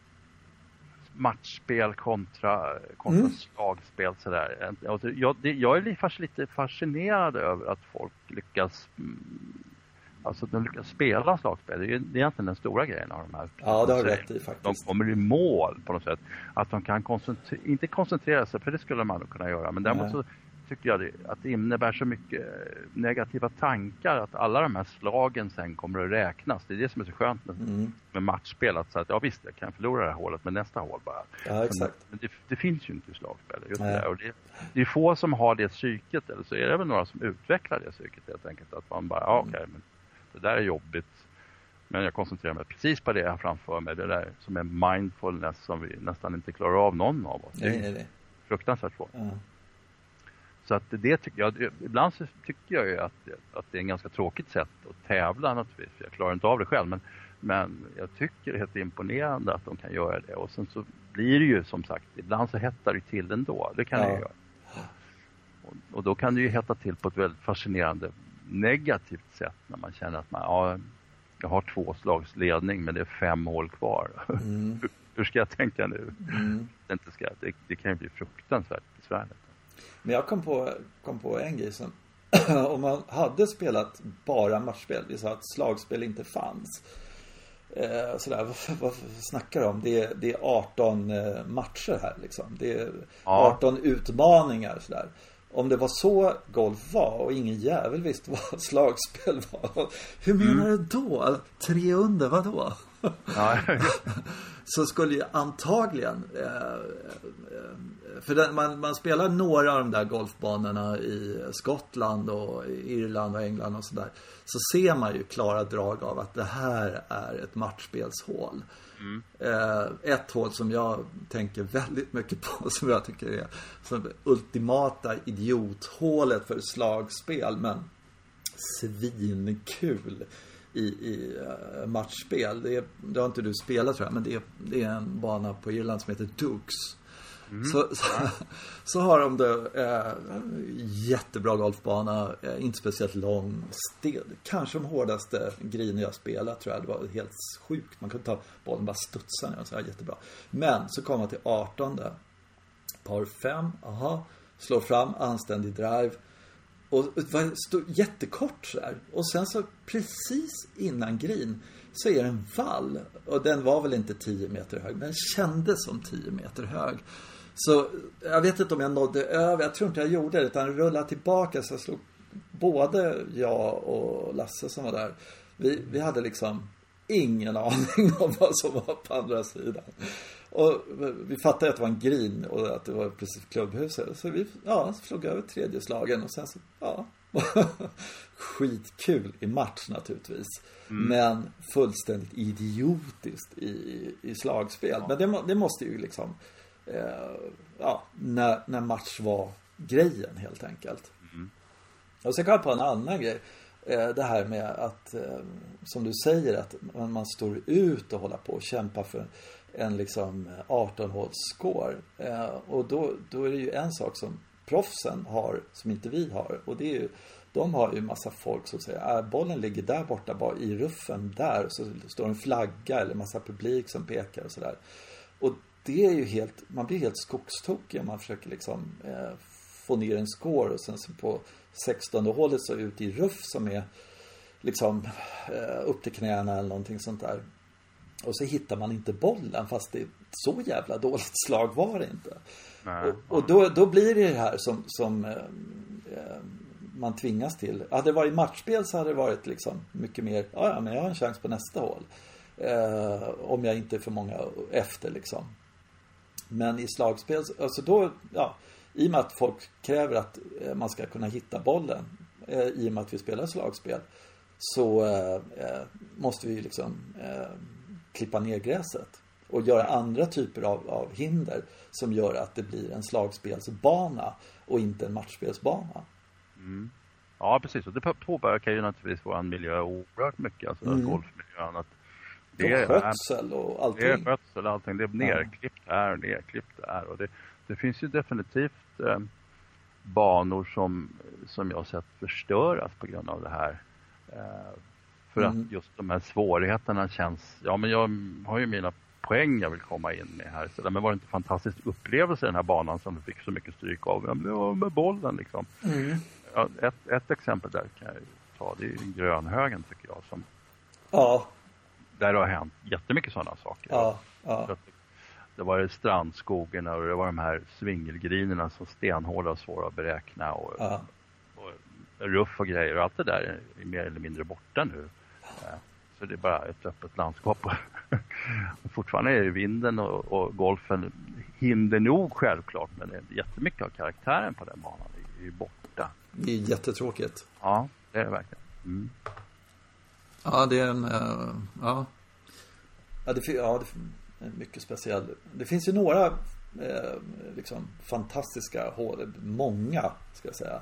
matchspel kontra, kontra mm. slagspel sådär. Alltså, jag, det, jag är lite fascinerad över att folk lyckas mm, Alltså de lyckas spela slagspel, det är, det är egentligen den stora grejen av de här. Ja, det har du rätt i faktiskt. De kommer i mål på något sätt. Att de kan koncentrera, inte koncentrera sig, för det skulle man nog kunna göra, men däremot så tycker jag det, att det innebär så mycket negativa tankar att alla de här slagen sen kommer att räknas. Det är det som är så skönt med, mm. med matchspel. Att säga att ja visst, jag kan förlora det här hålet, men nästa hål bara. Ja, exakt. Men det, det, finns ju inte i slagspel. Just det, och det, det är få som har det psyket, eller så är det väl några som utvecklar det psyket helt enkelt. Att man bara, ja, okej, okay, men det där är jobbigt. Men jag koncentrerar mig precis på det jag har framför mig. Det där som är mindfulness som vi nästan inte klarar av någon av oss. Nej, nej, nej. Fruktansvärt svårt. Mm. Så att det tycker jag, ibland så tycker jag ju att, att det är en ganska tråkigt sätt att tävla naturligtvis. Jag klarar inte av det själv men, men jag tycker det är helt imponerande att de kan göra det. Och sen så blir det ju som sagt, ibland så hettar det till ändå. Det kan ja. det göra. Och, och, då kan det ju hetta till på ett väldigt fascinerande negativt sätt när man känner att man, ja, jag har två slags ledning men det är fem hål kvar. Mm. hur, ska jag tänka nu? Mm. Det, inte ska, det, det kan ju bli fruktansvärt besvärligt. Men jag kom på, kom på en grej som om man hade spelat bara matchspel, vi sa att slagspel inte fanns. Eh, sådär, vad, vad snackar du om? Det är, det är 18 eh, matcher här liksom. Det är 18 ja. utmaningar sådär. Om det var så golf var och ingen jävel visste vad slagspel var. Hur menar mm. du då? Tre under, vadå? Ja. Så skulle ju antagligen eh, eh, För den, man, man, spelar några av de där golfbanorna i Skottland och Irland och England och sådär. Så ser man ju klara drag av att det här är ett matchspelshål. Mm. ett hål som jag tänker väldigt mycket på som jag tycker är som ultimata idiothålet för slagspel men svinkul i, i uh, matchspel. Det, är, det har inte du spelat tror jag, men det är, det är en bana på Irland som heter Dukes. Mm. Så, så, så, har de det, eh, jättebra golfbana, eh, inte speciellt lång, stel, kanske de hårdaste griner jag spelat tror jag. Det var helt sjukt. Man kunde ta bollen bara studsa ner och så här, jättebra. Men så kommer man till 18 Par 5, aha, slår fram anständig drive. Och det var jättekort sådär. Och sen så precis innan green så är det en vall. Och den var väl inte 10 meter hög, men kändes som 10 meter hög. Så jag vet inte om jag nådde över, jag tror inte jag gjorde det, utan rullade tillbaka så jag slog både jag och Lasse som var där, vi, vi hade liksom ingen aning om vad som var på andra sidan. Och vi fattade att det var en green och att det var precis klubbhuset. Så vi ja, slog över tredje slagen och sen så, ja. Skitkul i match naturligtvis. Mm. Men fullständigt idiotiskt i, i slagspel. Ja. Men det, det, måste ju liksom, eh, ja, när, när match var grejen helt enkelt. Mm. Och sen kom jag på en annan grej. Eh, det här med att, eh, som du säger, att man står ut och håller på och kämpar för en liksom eh, 18 håls score. Eh, och då, då är det ju en sak som proffsen har som inte vi har. Och det är ju, de har ju massa folk som säger, att bollen ligger där borta bara i ruffen där. Och så står en flagga eller massa publik som pekar och sådär. Och det är ju helt, man blir helt skogstokig om man försöker liksom eh, få ner en score och sen så på 16 hålet så ut i ruff som är liksom eh, upp till knäna eller någonting sånt där. Och så hittar man inte bollen fast det är så jävla dåligt slag var det inte. Nej. Och, och då, då blir det det här som, som eh, eh, man tvingas till. Hade det varit matchspel så hade det varit liksom mycket mer, ja, men jag har en chans på nästa hål. Eh, om jag inte är för många efter liksom. Men i slagspel, alltså då, ja, i och med att folk kräver att eh, man ska kunna hitta bollen eh, i och med att vi spelar slagspel så eh, måste vi liksom klippa ner gräset och göra andra typer av, av hinder som gör att det blir en slagspelsbana och inte en matchspelsbana. Mm. Ja, precis. Och det påverkar ju naturligtvis vår miljö oerhört mycket, alltså mm. golfmiljön. Att det är skötsel och allting. Det är skötsel och allting. Det är nerklippt här och nerklippt där. Och det, det finns ju definitivt eh, banor som, som jag sett förstöras på grund av det här. Eh, för mm. att just de här svårigheterna känns, ja men jag har ju mina poäng jag vill komma in med här. Så, men var det inte en fantastisk upplevelse den här banan som du fick så mycket stryk av? Ja, med bollen liksom. Mm. Ja, ett, ett exempel där kan jag ta, det är Grönhögen tycker jag. Som, ja. Där det har hänt jättemycket sådana saker. Ja, ja. Det var strandskogen och det var de här svingelgrinerna som stenhårda och svåra att beräkna. Och, ja. och ruff och grejer och allt det där är mer eller mindre borta nu. Så det är bara ett öppet landskap. Fortfarande är det vinden och, och, golfen hinder nog självklart men jättemycket av karaktären på den banan är ju borta. Det är jättetråkigt. Ja, det är det verkligen. Mm. Ja, det är en... Uh, ja. Ja, det, ja, det är mycket speciell. Det finns ju några eh, liksom fantastiska hål. Många, ska jag säga.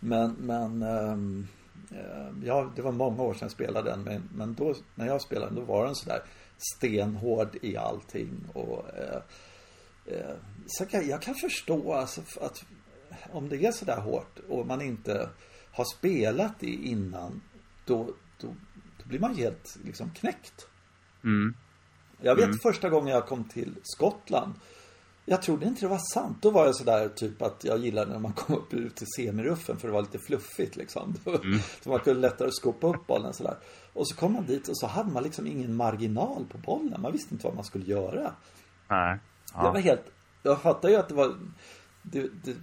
Men, men um, ja, det var många år sedan jag spelade den. Men, men då, när jag spelade då var den sådär stenhård i allting. Och, eh, eh, så jag, jag kan förstå alltså, att om det är sådär hårt och man inte har spelat det innan. Då, då, då blir man helt liksom knäckt. Mm. Jag vet mm. första gången jag kom till Skottland jag trodde inte det var sant. Då var jag sådär typ att jag gillade när man kom upp ut till semiruffen för det var lite fluffigt liksom. Mm. så man kunde lättare skopa upp bollen sådär. Och så kom man dit och så hade man liksom ingen marginal på bollen. Man visste inte vad man skulle göra. Nej. Ja. Det var helt, jag fattar ju att det var det, det,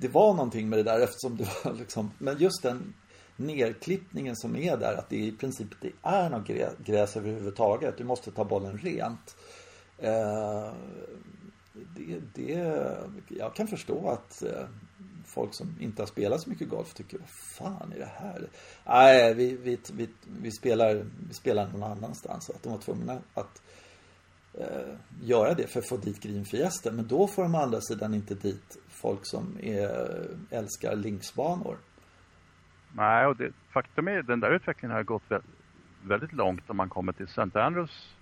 det, var någonting med det där eftersom det var liksom, men just den nerklippningen som är där att det i princip det är något gräs överhuvudtaget. Du måste ta bollen rent. Eh, det, det, jag kan förstå att eh, folk som inte har spelat så mycket golf tycker, vad fan är det här? Nej, vi, vi, vi, vi, spelar, vi spelar någon annanstans. Att de var tvungna att eh, göra det för att få dit Green Fiesta. Men då får de å andra sidan inte dit folk som är, älskar linksbanor. Nej, och det, faktum är att den där utvecklingen har gått väldigt långt om man kommer till St. Andrews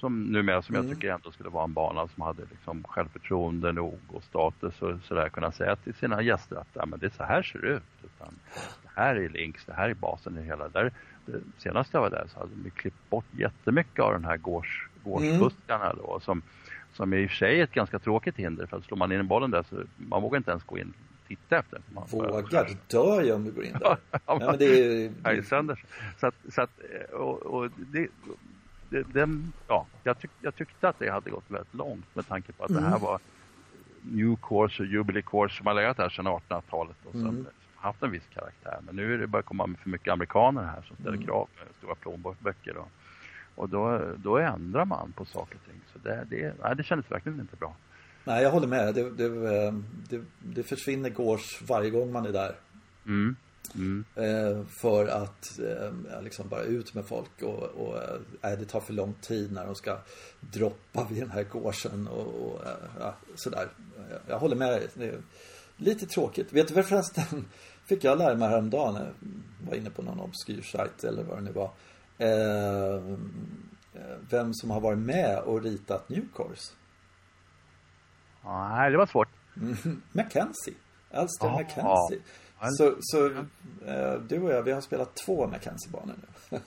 som numera som mm. jag tycker ändå skulle vara en bana som hade liksom självförtroende nog och status och sådär kunna säga till sina gäster att ja, men det är så här ser det ut. Utan, det här är links, det här är basen i hela. Där, det, senast jag var där så hade de klippt bort jättemycket av den här gårds, gårdsbuskarna mm. då som, som är i och för sig är ett ganska tråkigt hinder för att slår man in bollen där så man vågar inte ens gå in titta efter. Man Vågar? Du dör ju om du går in där. ja, men det är... Ja, sönder. Så att, så att, och, och det, den, ja, jag, tyck, jag tyckte att det hade gått väldigt långt med tanke på att mm. det här mm. var New Course och Jubilee Course som har legat här sedan 1800-talet och som mm. haft en viss karaktär. Men nu är det börjat komma för mycket amerikaner här som ställer mm. krav med stora plånböcker. Och, och då, då ändrar man på saker och ting. Så det, det, nej, det kändes verkligen inte bra. Nej, jag håller med. Det, det, det, det försvinner gårs varje gång man är där. Mm. Mm. Eh, för att eh, liksom bara ut med folk och, och äh, det tar för lång tid när de ska droppa vid den här gården och, och äh, sådär. Jag håller med dig. Det är lite tråkigt. Vet du vad förresten fick jag lära mig häromdagen. Jag var inne på någon obskyr sajt eller vad det nu var. Eh, vem som har varit med och ritat New Course. Nej, det var svårt. Mackenzie. Alistair oh, Mackenzie. Så, så eh, du och jag, vi har spelat två Mackenzie-banor nu.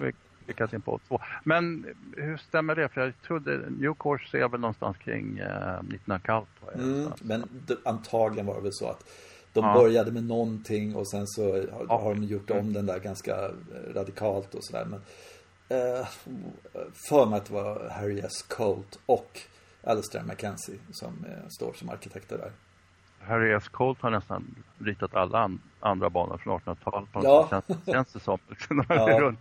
vi lyckats in på två. Men hur stämmer det? För jag trodde New Course är väl någonstans kring eh, 19 kallt. Mm, men antagligen var det väl så att de ja. började med någonting och sen så har, ja. har de gjort om den där ganska eh, radikalt och sådär. Men eh, för mig att det var Harry S. Colt och Alistair Mackenzie som eh, står som arkitekter där. Harry S. Colt har nästan ritat alla an andra banor från 1800-talet. Ja. Känns, känns det som. ja. runt.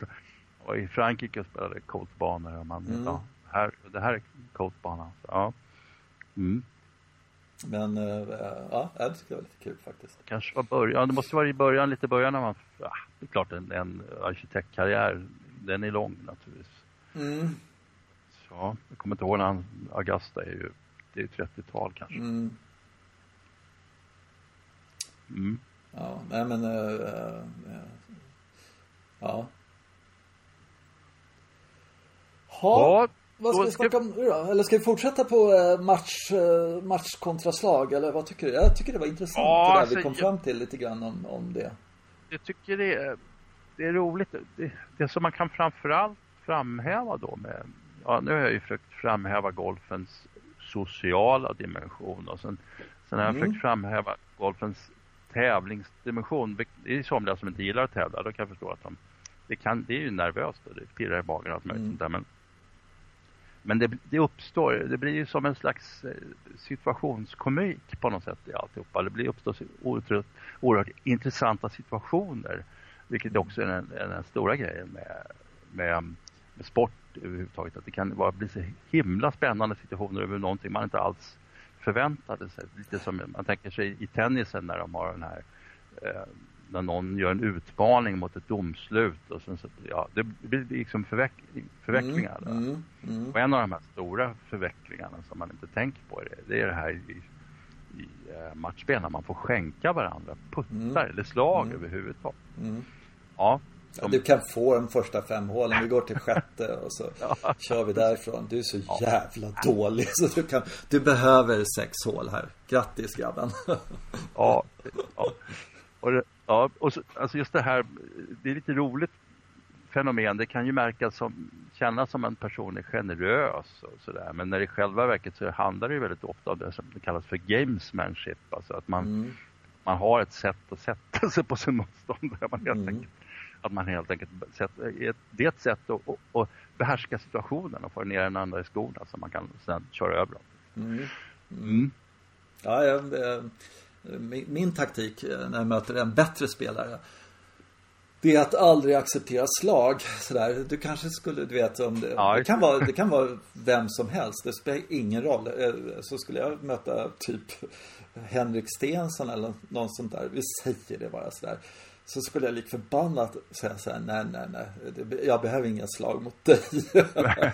Och i Frankrike spelade Colt-banor. Man, mm. ja, här, det här är Colt-banan. Ja. Mm. Men äh, ja, det tycker jag var lite kul faktiskt. Kanske var början. Det måste vara i början, lite början när man... Ja, det är klart en, en arkitektkarriär, den är lång naturligtvis. Mm. Så, jag kommer inte ihåg när han, Augusta är ju, det är 30-tal kanske. Mm. Mm. Ja, nej men... Äh, ja. Ha, ja, vad ska vi snacka om nu då? Eller ska vi fortsätta på match, match kontra slag? Eller vad tycker du? Jag tycker det var intressant ja, det där alltså, vi kom jag, fram till lite grann om, om det. Jag tycker det är, det är roligt. Det, det som man kan framförallt framhäva då med... Ja, nu har jag ju försökt framhäva golfens sociala dimension och sen, sen har jag mm. försökt framhäva golfens tävlingsdimension. Det är somliga som inte gillar att tävla. Då kan jag förstå att de... Det, kan, det är ju nervöst och det pirrar i magen och allt möjligt mm. där. Men, men det, det, uppstår, det blir ju som en slags eh, situationskomik på något sätt i alltihopa. Det blir uppstår oerhört, oerhört intressanta situationer. Vilket också är den, den stora grejen med, med, med sport överhuvudtaget. Att det kan vara, bli så himla spännande situationer över någonting man inte alls förväntade sig. Lite som man tänker sig i tennisen när de har den här eh, när någon gör en utmaning mot ett domslut och sen så, ja, det blir liksom förveck, förvecklingar. Mm, mm, mm. Och en av de här stora förvecklingarna som man inte tänker på det, det är det här i, i eh, matchspel när man får skänka varandra puttar mm. eller slag mm. överhuvudtaget. Mm. Ja, som... Du kan få de första fem hålen. Vi går till sjätte och så ja. kör vi därifrån. Du är så jävla dålig så du, kan, du behöver sex hål här. Grattis grabben. ja, ja. Och, det, ja, och så, alltså just det här, det är lite roligt fenomen. Det kan ju märkas som, kännas som en person är generös och sådär. Men när det i själva verket så handlar det ju väldigt ofta om det som kallas för gamesmanship. Alltså att man, mm. man har ett sätt att sätta sig på sin motståndare. Man helt mm. enkelt att man helt enkelt det är ett sätt att, att, behärska situationen och få ner den andra i skorna så man kan sedan köra över dem. Mm. Mm. Ja, jag, min, min taktik när jag möter en bättre spelare det är att aldrig acceptera slag. Sådär. Du kanske skulle, du vet, om det, ja, det, kan vara, det kan vara vem som helst. Det spelar ingen roll. Eh, så skulle jag möta typ Henrik Stensson eller någon sånt där. Vi säger det bara sådär. Så skulle jag lik förbannat säga så här, nej, nej, nej, jag behöver inga slag mot dig. nej,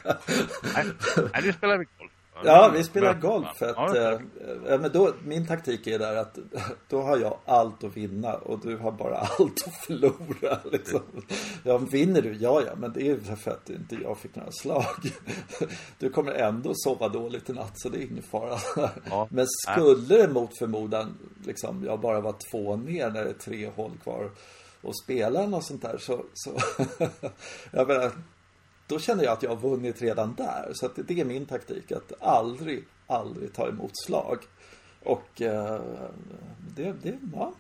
nej, det spelar ingen roll. Ja, vi spelar golf för att, ja, äh, men då, min taktik är där att då har jag allt att vinna och du har bara allt att förlora. Liksom. Ja, vinner du? Ja, ja, men det är för att inte jag fick några slag. Du kommer ändå sova dåligt i natt så det är ingen fara. Ja. Men skulle det mot förmodan, liksom, jag bara var två ner när det är tre hål kvar och spela något sånt där så, så jag menar, då känner jag att jag har vunnit redan där. Så att det är min taktik. Att aldrig, aldrig ta emot slag. Och eh, det, det, ja.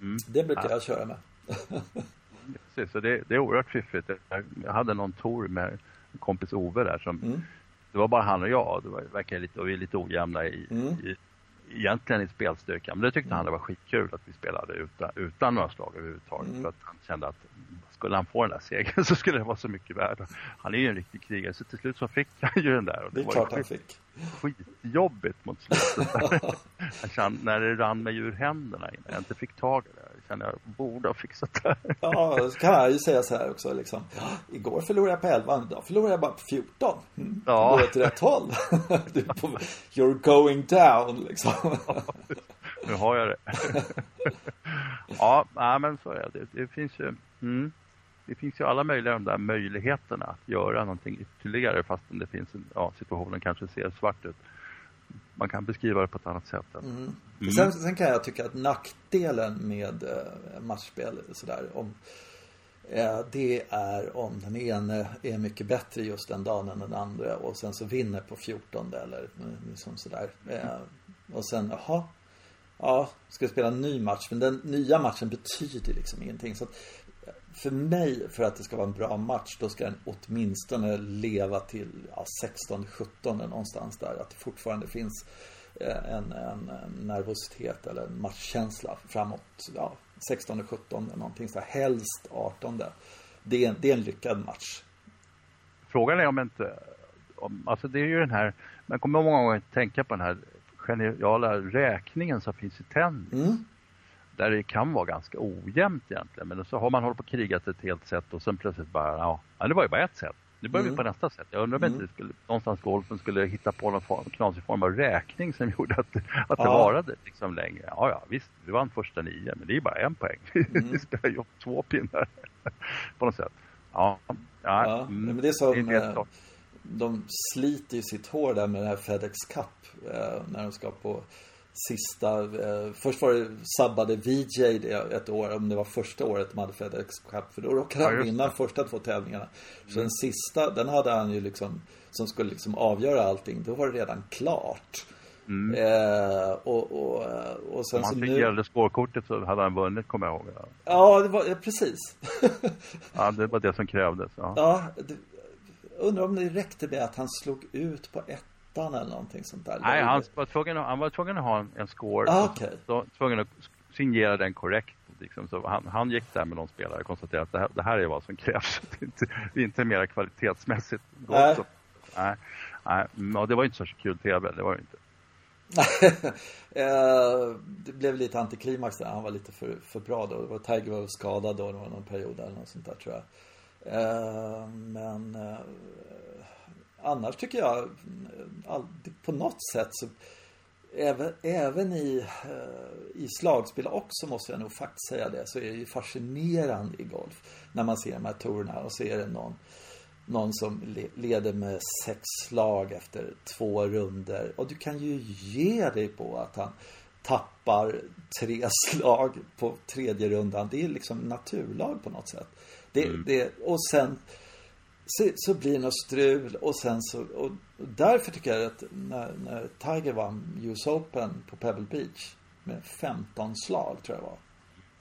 Mm. Det brukar ja. jag köra med. Precis, så det, det är oerhört fiffigt. Jag hade någon tour med kompis Ove där som mm. Det var bara han och jag. Det var, verkar lite, och vi är lite ojämna i, mm. i egentligen i spelstyrka. Men det tyckte han det var skitkul att vi spelade utan, utan några slag överhuvudtaget. Mm. För att han kände att skulle han få den där segern så skulle det vara så mycket värd. Han är ju en riktig krigare så till slut så fick han ju den där. Och det, det är klart han fick. Skitjobbigt mot slutet. kände, när det rann mig ur händerna innan jag inte fick tag i det. Kände jag borde ha fixat det. ja, så kan jag ju säga så här också liksom. Igår förlorade jag på 11, idag förlorade jag bara på 14. Mm, ja. Går åt rätt håll. You're going down liksom. nu har jag det. ja, nej, men så är det. Det finns ju... Mm det finns ju alla möjliga de där möjligheterna att göra någonting ytterligare fastän det finns en, ja, situationen kanske ser svart ut. Man kan beskriva det på ett annat sätt. Mm. Mm. Sen, sen, kan jag tycka att nackdelen med eh, matchspel sådär om eh, det är om den ene är mycket bättre just den dagen än den andra och sen så vinner på 14 eller liksom sådär. Eh, och sen, jaha, ja, ska spela en ny match. Men den nya matchen betyder liksom ingenting. Så att för mig, för att det ska vara en bra match, då ska den åtminstone leva till ja, 16-17 någonstans där. Att det fortfarande finns eh, en, en, en nervositet eller en matchkänsla framåt ja, 16-17 någonting så här. Helst 18 det är, det är en lyckad match. Frågan är om inte, om, alltså det är ju den här, man kommer många gånger tänka på den här geniala räkningen som finns i tennis. Mm där det kan vara ganska ojämnt egentligen. Men så har man hållit på och krigat ett helt sätt och sen plötsligt bara, ja, det var ju bara ett sätt. Nu börjar mm. vi på nästa sätt. Jag undrar om mm. inte skulle, någonstans golfen skulle hitta på någon form, knasig form av räkning som gjorde att, att ja. det varade liksom längre. Ja, ja, visst, vi vann första nio, men det är bara en poäng. Mm. vi spelar ju upp två pinnar på något sätt. Ja, ja, ja mm, men det är som, det är de sliter ju sitt hår där med det här FedEx Cup eh, när de ska på sista, eh, först var det sabbade VJ det ett år, om det var första året de hade FedEx Cup, för då råkade han vinna första två tävlingarna. Så mm. den sista, den hade han ju liksom, som skulle liksom avgöra allting, då var det redan klart. Mm. Eh, och, och, och sen Om han fick nu... gällde spårkortet så hade han vunnit, kommer jag ihåg. Ja, ja det var, precis. ja, det var det som krävdes. Ja, ja det, undrar om det räckte med att han slog ut på ett ettan eller någonting sånt där? Nej, han var tvungen, han var tvungen att ha en, en score. Ah, okay. så, tvungen att signera den korrekt. Liksom. Så han, han gick där med någon spelare och konstaterade att det här, det här är vad som krävs. det, är inte, det är inte mer kvalitetsmässigt Nej. nej. Nej, och det var inte särskilt kul tv, det var det inte. Eh, det blev lite antiklimax där. Han var lite för, för bra då. Det var Tiger var skadad då. Det var någon period eller något sånt där tror jag. Eh, men eh, annars tycker jag på något sätt så även, även i, eh, i slagspel också måste jag nog faktiskt säga det så är det ju fascinerande i golf när man ser de här tourerna och så är det någon någon som leder med sex slag efter två runder och du kan ju ge dig på att han tappar tre slag på tredje rundan. Det är liksom naturlag på något sätt. Det, mm. det, och sen så, så blir det något strul och sen så, och därför tycker jag att när, när Tiger vann US Open på Pebble Beach med 15 slag tror jag det var.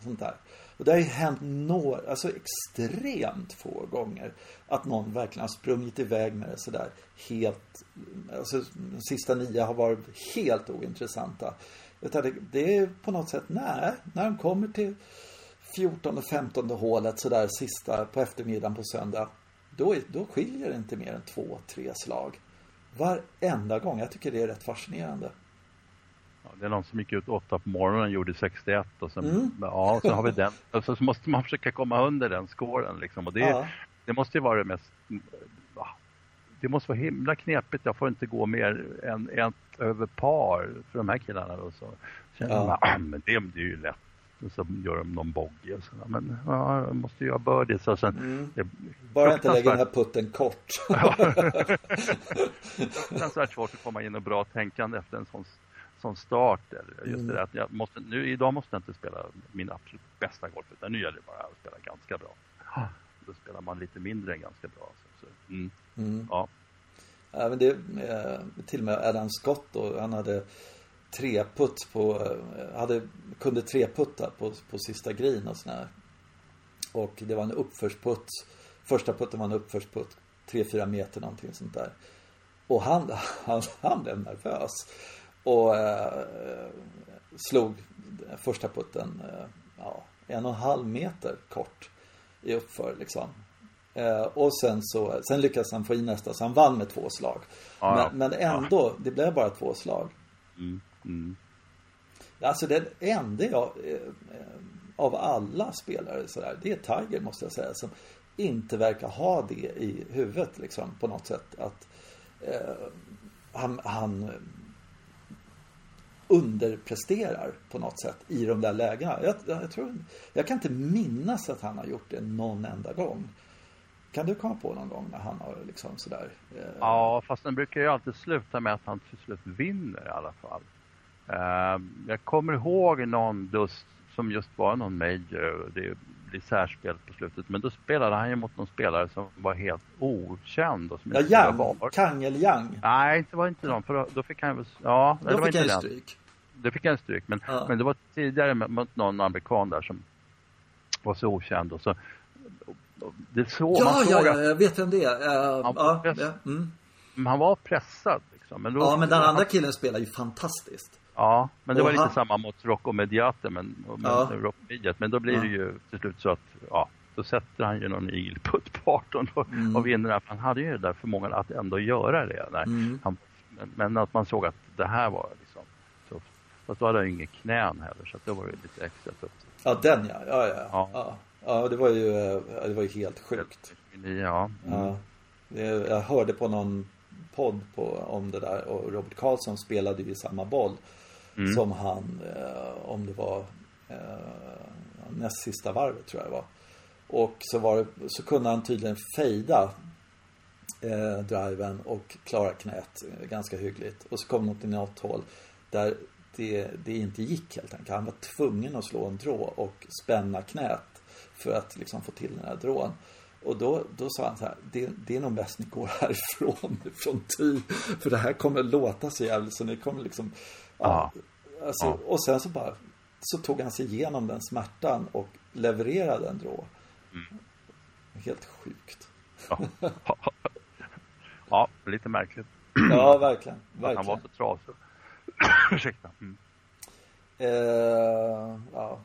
Sånt där. Och det har ju hänt några, alltså extremt få gånger att någon verkligen har sprungit iväg med det sådär helt, alltså de sista nio har varit helt ointressanta. Utan det, det är på något sätt, nej, när de kommer till 14 och 15 hålet sådär sista på eftermiddagen på söndag då, då skiljer det inte mer än två, tre slag. Varenda gång. Jag tycker det är rätt fascinerande. Ja, det är någon som gick ut åtta på morgonen och gjorde 61 och sen, mm. ja, så har vi den. Och så måste man försöka komma under den skåren liksom. Och det, ja. det måste ju vara det mest det måste vara himla knepigt. Jag får inte gå mer än ett över par för de här killarna. Då, så känner ja. man, ah, men det, det är ju lätt och så gör de någon bogey och sådär. Men ja, jag måste göra birdies och sen... Mm. Det, Bara inte lägga den här putten kort. ja. Fruktansvärt svårt att komma in och bra tänkande efter en sån, sån start. Eller just mm. det att jag måste, nu, idag måste jag inte spela min absolut bästa golf utan nu gäller det bara att spela ganska bra. Då spelar man lite mindre än ganska bra. Så, så mm. Mm. Ja. Även det, eh, till och med Adam Scott då, han hade treputt på, eh, hade, kunde treputta på, på sista green och sådär. Och det var en uppförsputt. Första putten var en uppförsputt. 3-4 meter någonting sånt där. Och han, han, han blev nervös. Och eh, slog första putten eh, ja, en och en halv meter kort i uppför liksom. Eh, och sen så, sen lyckades han få in nästa så han vann med två slag. Ja, ja. men, men ändå, det blev bara två slag. Mm. Mm. Alltså den enda jag, eh, av alla spelare sådär, det är Tiger måste jag säga. Som inte verkar ha det i huvudet liksom på något sätt. Att eh, han, han underpresterar på något sätt i de där lägena. Jag, jag, tror, jag kan inte minnas att han har gjort det någon enda gång. Kan du komma på någon gång när han har liksom sådär? Eh... Ja, fast den brukar ju alltid sluta med att han till slut vinner i alla fall. Uh, jag kommer ihåg någon dust som just var någon major. Det blir särspel på slutet. Men då spelade han ju mot någon spelare som var helt okänd. Och som ja, Yang. Kang eller Yang. Nej, det var inte de. För då, då fick han. Ja, då det fick han stryk. Det fick han stryk. Men, ja. men det var tidigare mot någon amerikan där som var så okänd. Och så, det så, ja, man ja, ja, jag vet vem det är. Uh, han, ja, ja. Mm. han var pressad. Liksom. Men då, ja, men den andra killen spelar ju fantastiskt. Ja, men det och var lite samma mot Rocco Mediate, men, ja. Rock Mediate, men då blir det ju till slut så att, ja, då sätter han ju någon igelputt på 18 och, mm. och vinner. Han hade ju det där förmågan att ändå göra det. Där. Mm. Han, men, men, att man såg att det här var liksom så. Fast då hade han ju inget knän heller, så då var det lite extra tufft. Ja, den ja. Ja, ja. ja. ja. ja det var ju, det var ju helt sjukt. Ja. Mm. ja. Jag hörde på någon podd på, om det där och Robert Karlsson spelade ju samma boll mm. som han, eh, om det var eh, näst sista varvet tror jag det var. Och så, var det, så kunde han tydligen fejda eh, driven och klara knät eh, ganska hyggligt. Och så kom något i något hål där det, det inte gick helt enkelt. Han var tvungen att slå en drå och spänna knät för att liksom få till den här drån. Och då, då sa han så här, det, det är nog bäst ni går härifrån från ty, För det här kommer låta så jävligt så ni kommer liksom Ja. Alltså, ja. Och sen så bara så tog han sig igenom den smärtan och levererade en drå. Mm. Helt sjukt. Ja. ja, lite märkligt. Ja, verkligen. verkligen. Han var så trasig. Ursäkta. Mm. Eh, ja.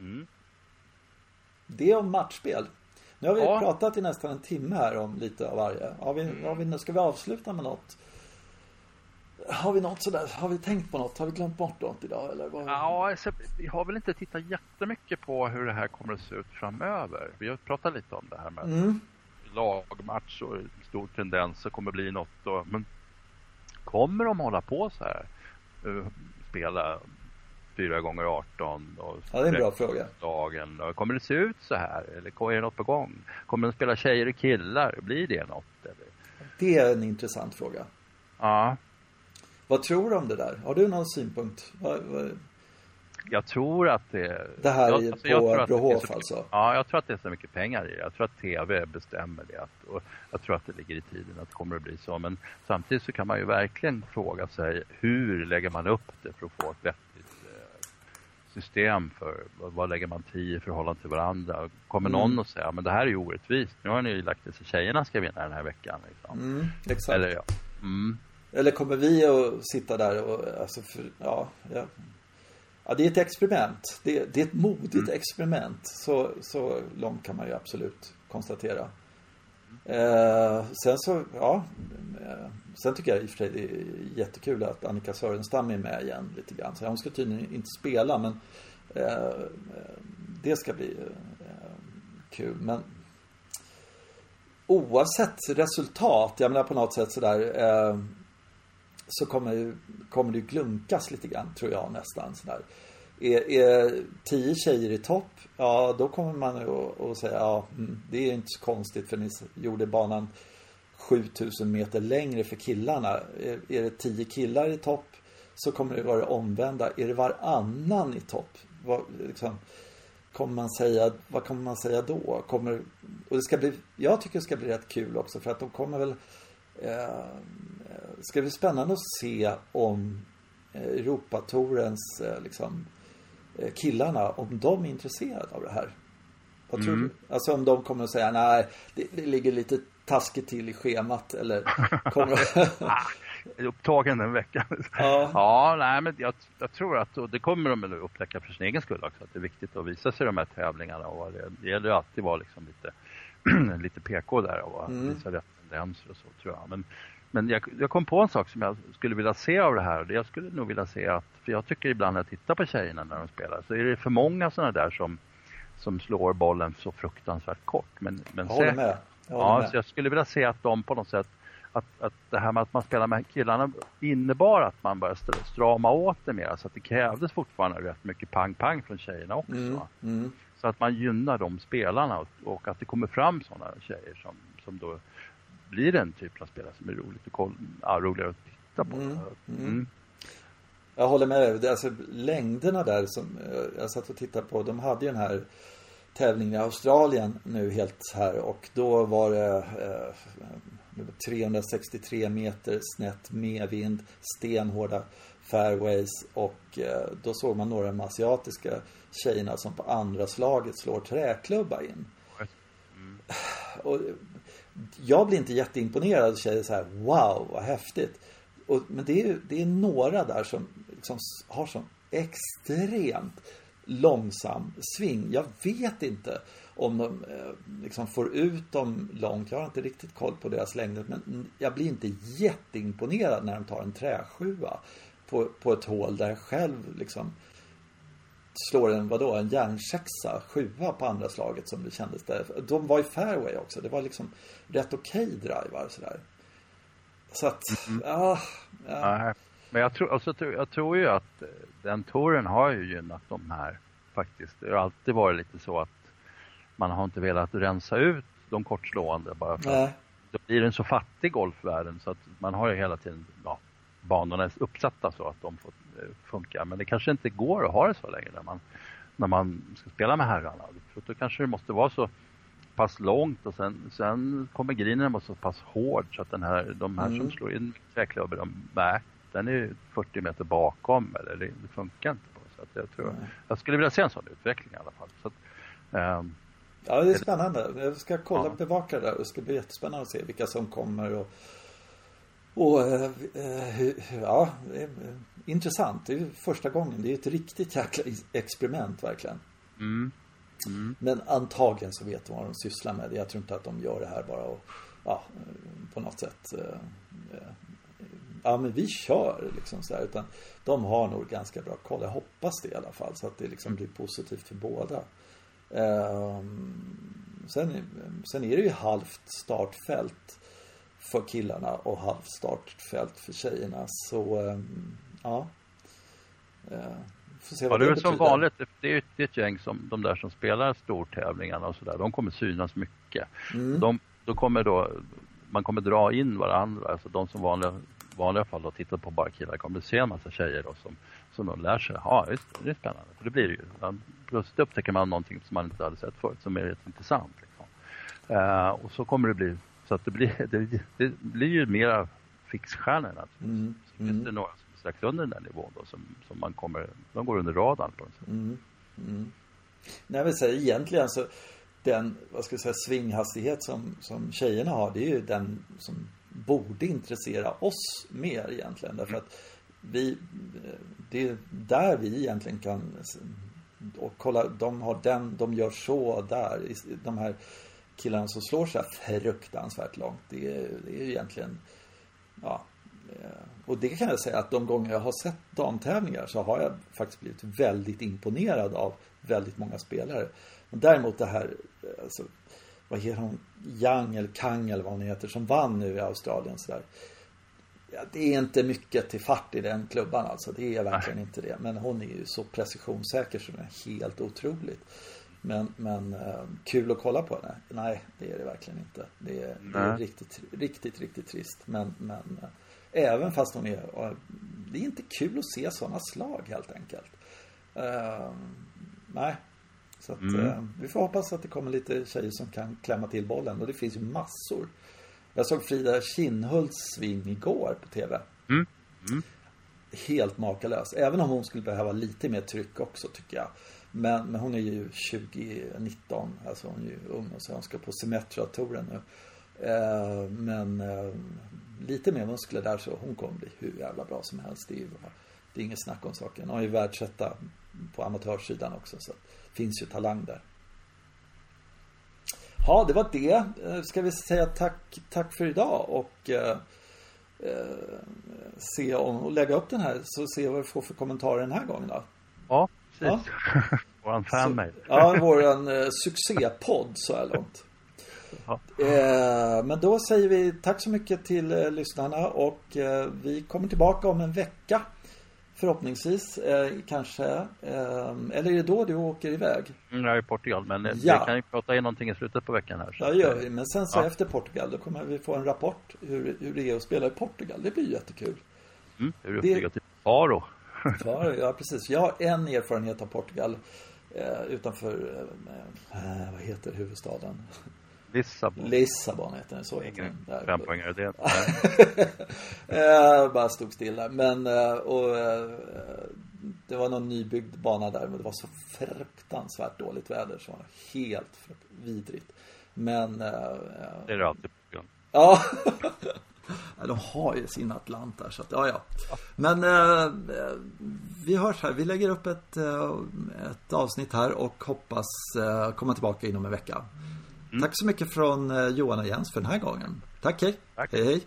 Mm. Det om matchspel. Nu har vi ja. pratat i nästan en timme här om lite av varje. Har vi, mm. har vi, ska vi avsluta med något? Har vi något sådär, har vi tänkt på något? Har vi glömt bort något idag eller? Vad? Ja, alltså, vi har väl inte tittat jättemycket på hur det här kommer att se ut framöver. Vi har pratat lite om det här med mm. lagmatch och stor tendens att kommer bli något. Och, men kommer de hålla på så här? Uh, spela 4 gånger 18 och Ja, det är en bra fråga. Dagen. Kommer det se ut så här? Eller är det något på gång? Kommer de spela tjejer och killar? Blir det något? Eller? Det är en intressant fråga. Ja. Vad tror du om det där? Har du någon synpunkt? Vad, vad... Jag tror att det... Det här jag, alltså, på Brohof alltså? Ja, jag tror att det är så mycket pengar i det. Jag tror att tv bestämmer det. Och jag tror att det ligger i tiden att det kommer att bli så. Men samtidigt så kan man ju verkligen fråga sig hur lägger man upp det för att få ett vettigt eh, system för vad lägger man tid i förhållande till varandra. Kommer mm. någon att säga men det här är ju orättvist. Nu har ni ju lagt det så tjejerna ska vinna den här veckan. Liksom. Mm, exakt. Eller ja. Mm. Eller kommer vi att sitta där och, alltså, för, ja, ja. Ja, det är ett experiment. Det, det är ett modigt mm. experiment. Så, så långt kan man ju absolut konstatera. Eh, sen så, ja. Eh, sen tycker jag i och för sig det är jättekul att Annika Sörenstam är med igen lite grann. Så hon ska tydligen inte spela men eh, det ska bli eh, kul. Men oavsett resultat, jag menar på något sätt sådär eh, så kommer, kommer det glunkas lite grann tror jag nästan sådär. Är, är tio tjejer i topp, ja då kommer man att säga ja, mm, det är inte så konstigt för ni gjorde banan 7000 meter längre för killarna. Är, är det tio killar i topp så kommer det vara det omvända. Är det varannan i topp, vad, liksom, kommer man säga, vad kommer man säga då? Kommer, och det ska bli, jag tycker det ska bli rätt kul också för att de kommer väl eh, ska bli spännande att se om eh, Europatorens eh, liksom, eh, killarna, om de är intresserade av det här. Vad tror mm. du? Alltså om de kommer att säga nej, det, det ligger lite taskigt till i schemat eller kommer upptagen den veckan. Ja. ja, nej men jag, jag tror att, och det kommer de att upptäcka för sin egen skull också, att det är viktigt att visa sig i de här tävlingarna och det, det gäller ju alltid att vara liksom lite, lite PK där och mm. visa rätt tendenser och så tror jag. Men, men jag, jag, kom på en sak som jag skulle vilja se av det här. Jag skulle nog vilja se att, för jag tycker ibland när jag tittar på tjejerna när de spelar, så är det för många sådana där som, som slår bollen så fruktansvärt kort. Men, men jag håller med. Ja, med. så jag skulle vilja se att de på något sätt att, att det här med att man spelar med killarna innebar att man började strama åt det mer. Så att det krävdes fortfarande rätt mycket pang-pang från tjejerna också. Mm, mm. Så att man gynnar de spelarna och, och, att det kommer fram sådana tjejer som, som då blir en typ av spelare som är roligt och koll, ja, roligare att titta på. Mm, mm. mm. Jag håller med dig. Alltså, längderna där som jag satt och tittade på, de hade ju den här tävlingen i Australien nu helt här och då var det eh, 363 meter snett medvind, stenhårda fairways och eh, då såg man några av de asiatiska tjejerna som på andra slaget slår träklubba in. Mm. Och jag blir inte jätteimponerad och säger så här wow vad häftigt. Och, men det är, det är några där som liksom har sån extremt långsam sving. Jag vet inte om de eh, liksom får ut dem långt. Jag har inte riktigt koll på deras längder. Men jag blir inte jätteimponerad när de tar en träsjua på, på ett hål där jag själv liksom slår en, vadå, en järnsexa, sjua på andra slaget som det kändes där. De var i fairway också. Det var liksom rätt okej okay drivar sådär. Så att, mm. ja, ja. Men jag tror, alltså, jag tror ju att eh, den touren har ju gynnat de här faktiskt. Det har alltid varit lite så att man har inte velat rensa ut de kortslående bara för att då blir det en så fattig golfvärlden så att man har ju hela tiden ja, banorna uppsatta så att de får eh, funka. Men det kanske inte går att ha det så länge när man, när man ska spela med herrarna. För då kanske det måste vara så pass långt och sen, sen kommer grinen vara så pass hård så att den här, de här mm. som slår in träklubbor, de, nej, den är 40 meter bakom eller det, det funkar inte. På. Så att jag, tror, mm. jag skulle vilja se en sån utveckling i alla fall. Så att, um, Ja, det är spännande. Jag ska kolla, ja. bevaka det där. Det ska bli jättespännande att se vilka som kommer och, och eh, eh ja, är intressant. Det är första gången. Det är ett riktigt jäkla experiment verkligen. Mm. Mm. Men antagligen så vet de vad de sysslar med. Jag tror inte att de gör det här bara och, ja, på något sätt. Eh, ja, men vi kör liksom så här. Utan de har nog ganska bra koll. Jag hoppas det i alla fall. Så att det liksom blir positivt för båda. Ehm, sen, sen är det ju halvt startfält för killarna och halvt startfält för tjejerna. Så ehm, ja. Ehm, får se vad ja, det är det som vanligt. Det är ett gäng som de där som spelar stortävlingarna och sådär. De kommer synas mycket. Mm. De, då kommer då, man kommer dra in varandra. Alltså de som vanliga, vanliga fall då tittar på bara killar kommer se en massa tjejer då som som de lär sig. Ja, just det, är spännande. För det blir det ju. Plötsligt upptäcker man någonting som man inte hade sett förut som är rätt intressant. Liksom. Uh, och så kommer det bli, så att det blir, det, det blir ju mera fixstjärnor naturligtvis. Mm. Så finns mm. det några som strax under den där nivån då som, som man kommer, de går under radarn på något sätt. Mm. Mm. Nej, men säga egentligen så den, vad ska jag säga, svinghastighet som, som tjejerna har, det är ju den som borde intressera oss mer egentligen. Därför mm. att vi, det är där vi egentligen kan och kolla, de har den, de gör så där. De här killarna som slår så här fruktansvärt långt. Det är, det är egentligen, ja. Eh, och det kan jag säga att de gånger jag har sett damtävlingar så har jag faktiskt blivit väldigt imponerad av väldigt många spelare. Men däremot det här, alltså, vad heter hon, Young eller Kang eller vad hon heter som vann nu i Australien så där Ja, det är inte mycket till fart i den klubban alltså. Det är verkligen Nej. inte det. Men hon är ju så precisionssäker så det är helt otroligt. Men, men uh, kul att kolla på henne? Nej, det är det verkligen inte. Det är, det är riktigt, riktigt, riktigt trist. Men, men uh, även fast hon är... Uh, det är inte kul att se sådana slag helt enkelt. nej. Så att, mm. vi får hoppas att det kommer lite tjejer som kan klämma till bollen. Och det finns ju massor. Jag såg Frida Kinnhults sving igår på TV. Mm. Mm. Helt makalös. Även om hon skulle behöva lite mer tryck också tycker jag. Men, men hon är ju 2019. Alltså hon är ju ung och så hon ska på Semetra-touren nu. Eh, men eh, lite mer muskler där så hon kommer bli hur jävla bra som helst. Det är, ju, det är inget snack om saken. Hon har ju världsetta på amatörsidan också. Så det finns ju talang där. Ja, det var det. Eh, ska vi säga tack, tack för idag och eh, eh, se om, och lägga upp den här så se vad vi får för kommentarer den här gången då. Ja, precis. Ja. Våran fanmail. Ja, våran eh, succépodd så här långt. Ja. Eh, men då säger vi tack så mycket till eh, lyssnarna och eh, vi kommer tillbaka om en vecka. Förhoppningsvis, eh, kanske. Eh, eller är det då du åker iväg? Mm, jag är i Portugal, men ja. vi kan ju prata in någonting i slutet på veckan här. Så. Ja, det gör vi. Men sen så ja. efter Portugal, då kommer vi få en rapport hur, hur det är att spela i Portugal. Det blir jättekul. Mm, hur du det... till Faro. Faro, ja precis. Jag har en erfarenhet av Portugal. Eh, utanför, eh, vad heter huvudstaden? Lissabon. Lissabon heter den, så heter den. Fempoängare det. eh, bara stod stilla. Men, eh, och eh, det var någon nybyggd bana där, men det var så fruktansvärt dåligt väder så det var helt vidrigt. Men... Eh, det är det alltid. Ja. De har ju sin Atlant där så att, ja ja. Men eh, vi hörs här. Vi lägger upp ett, eh, ett avsnitt här och hoppas eh, komma tillbaka inom en vecka. Mm. Tack så mycket från eh, Johan och Jens för den här gången. Tack hej. Tack. Hej hej.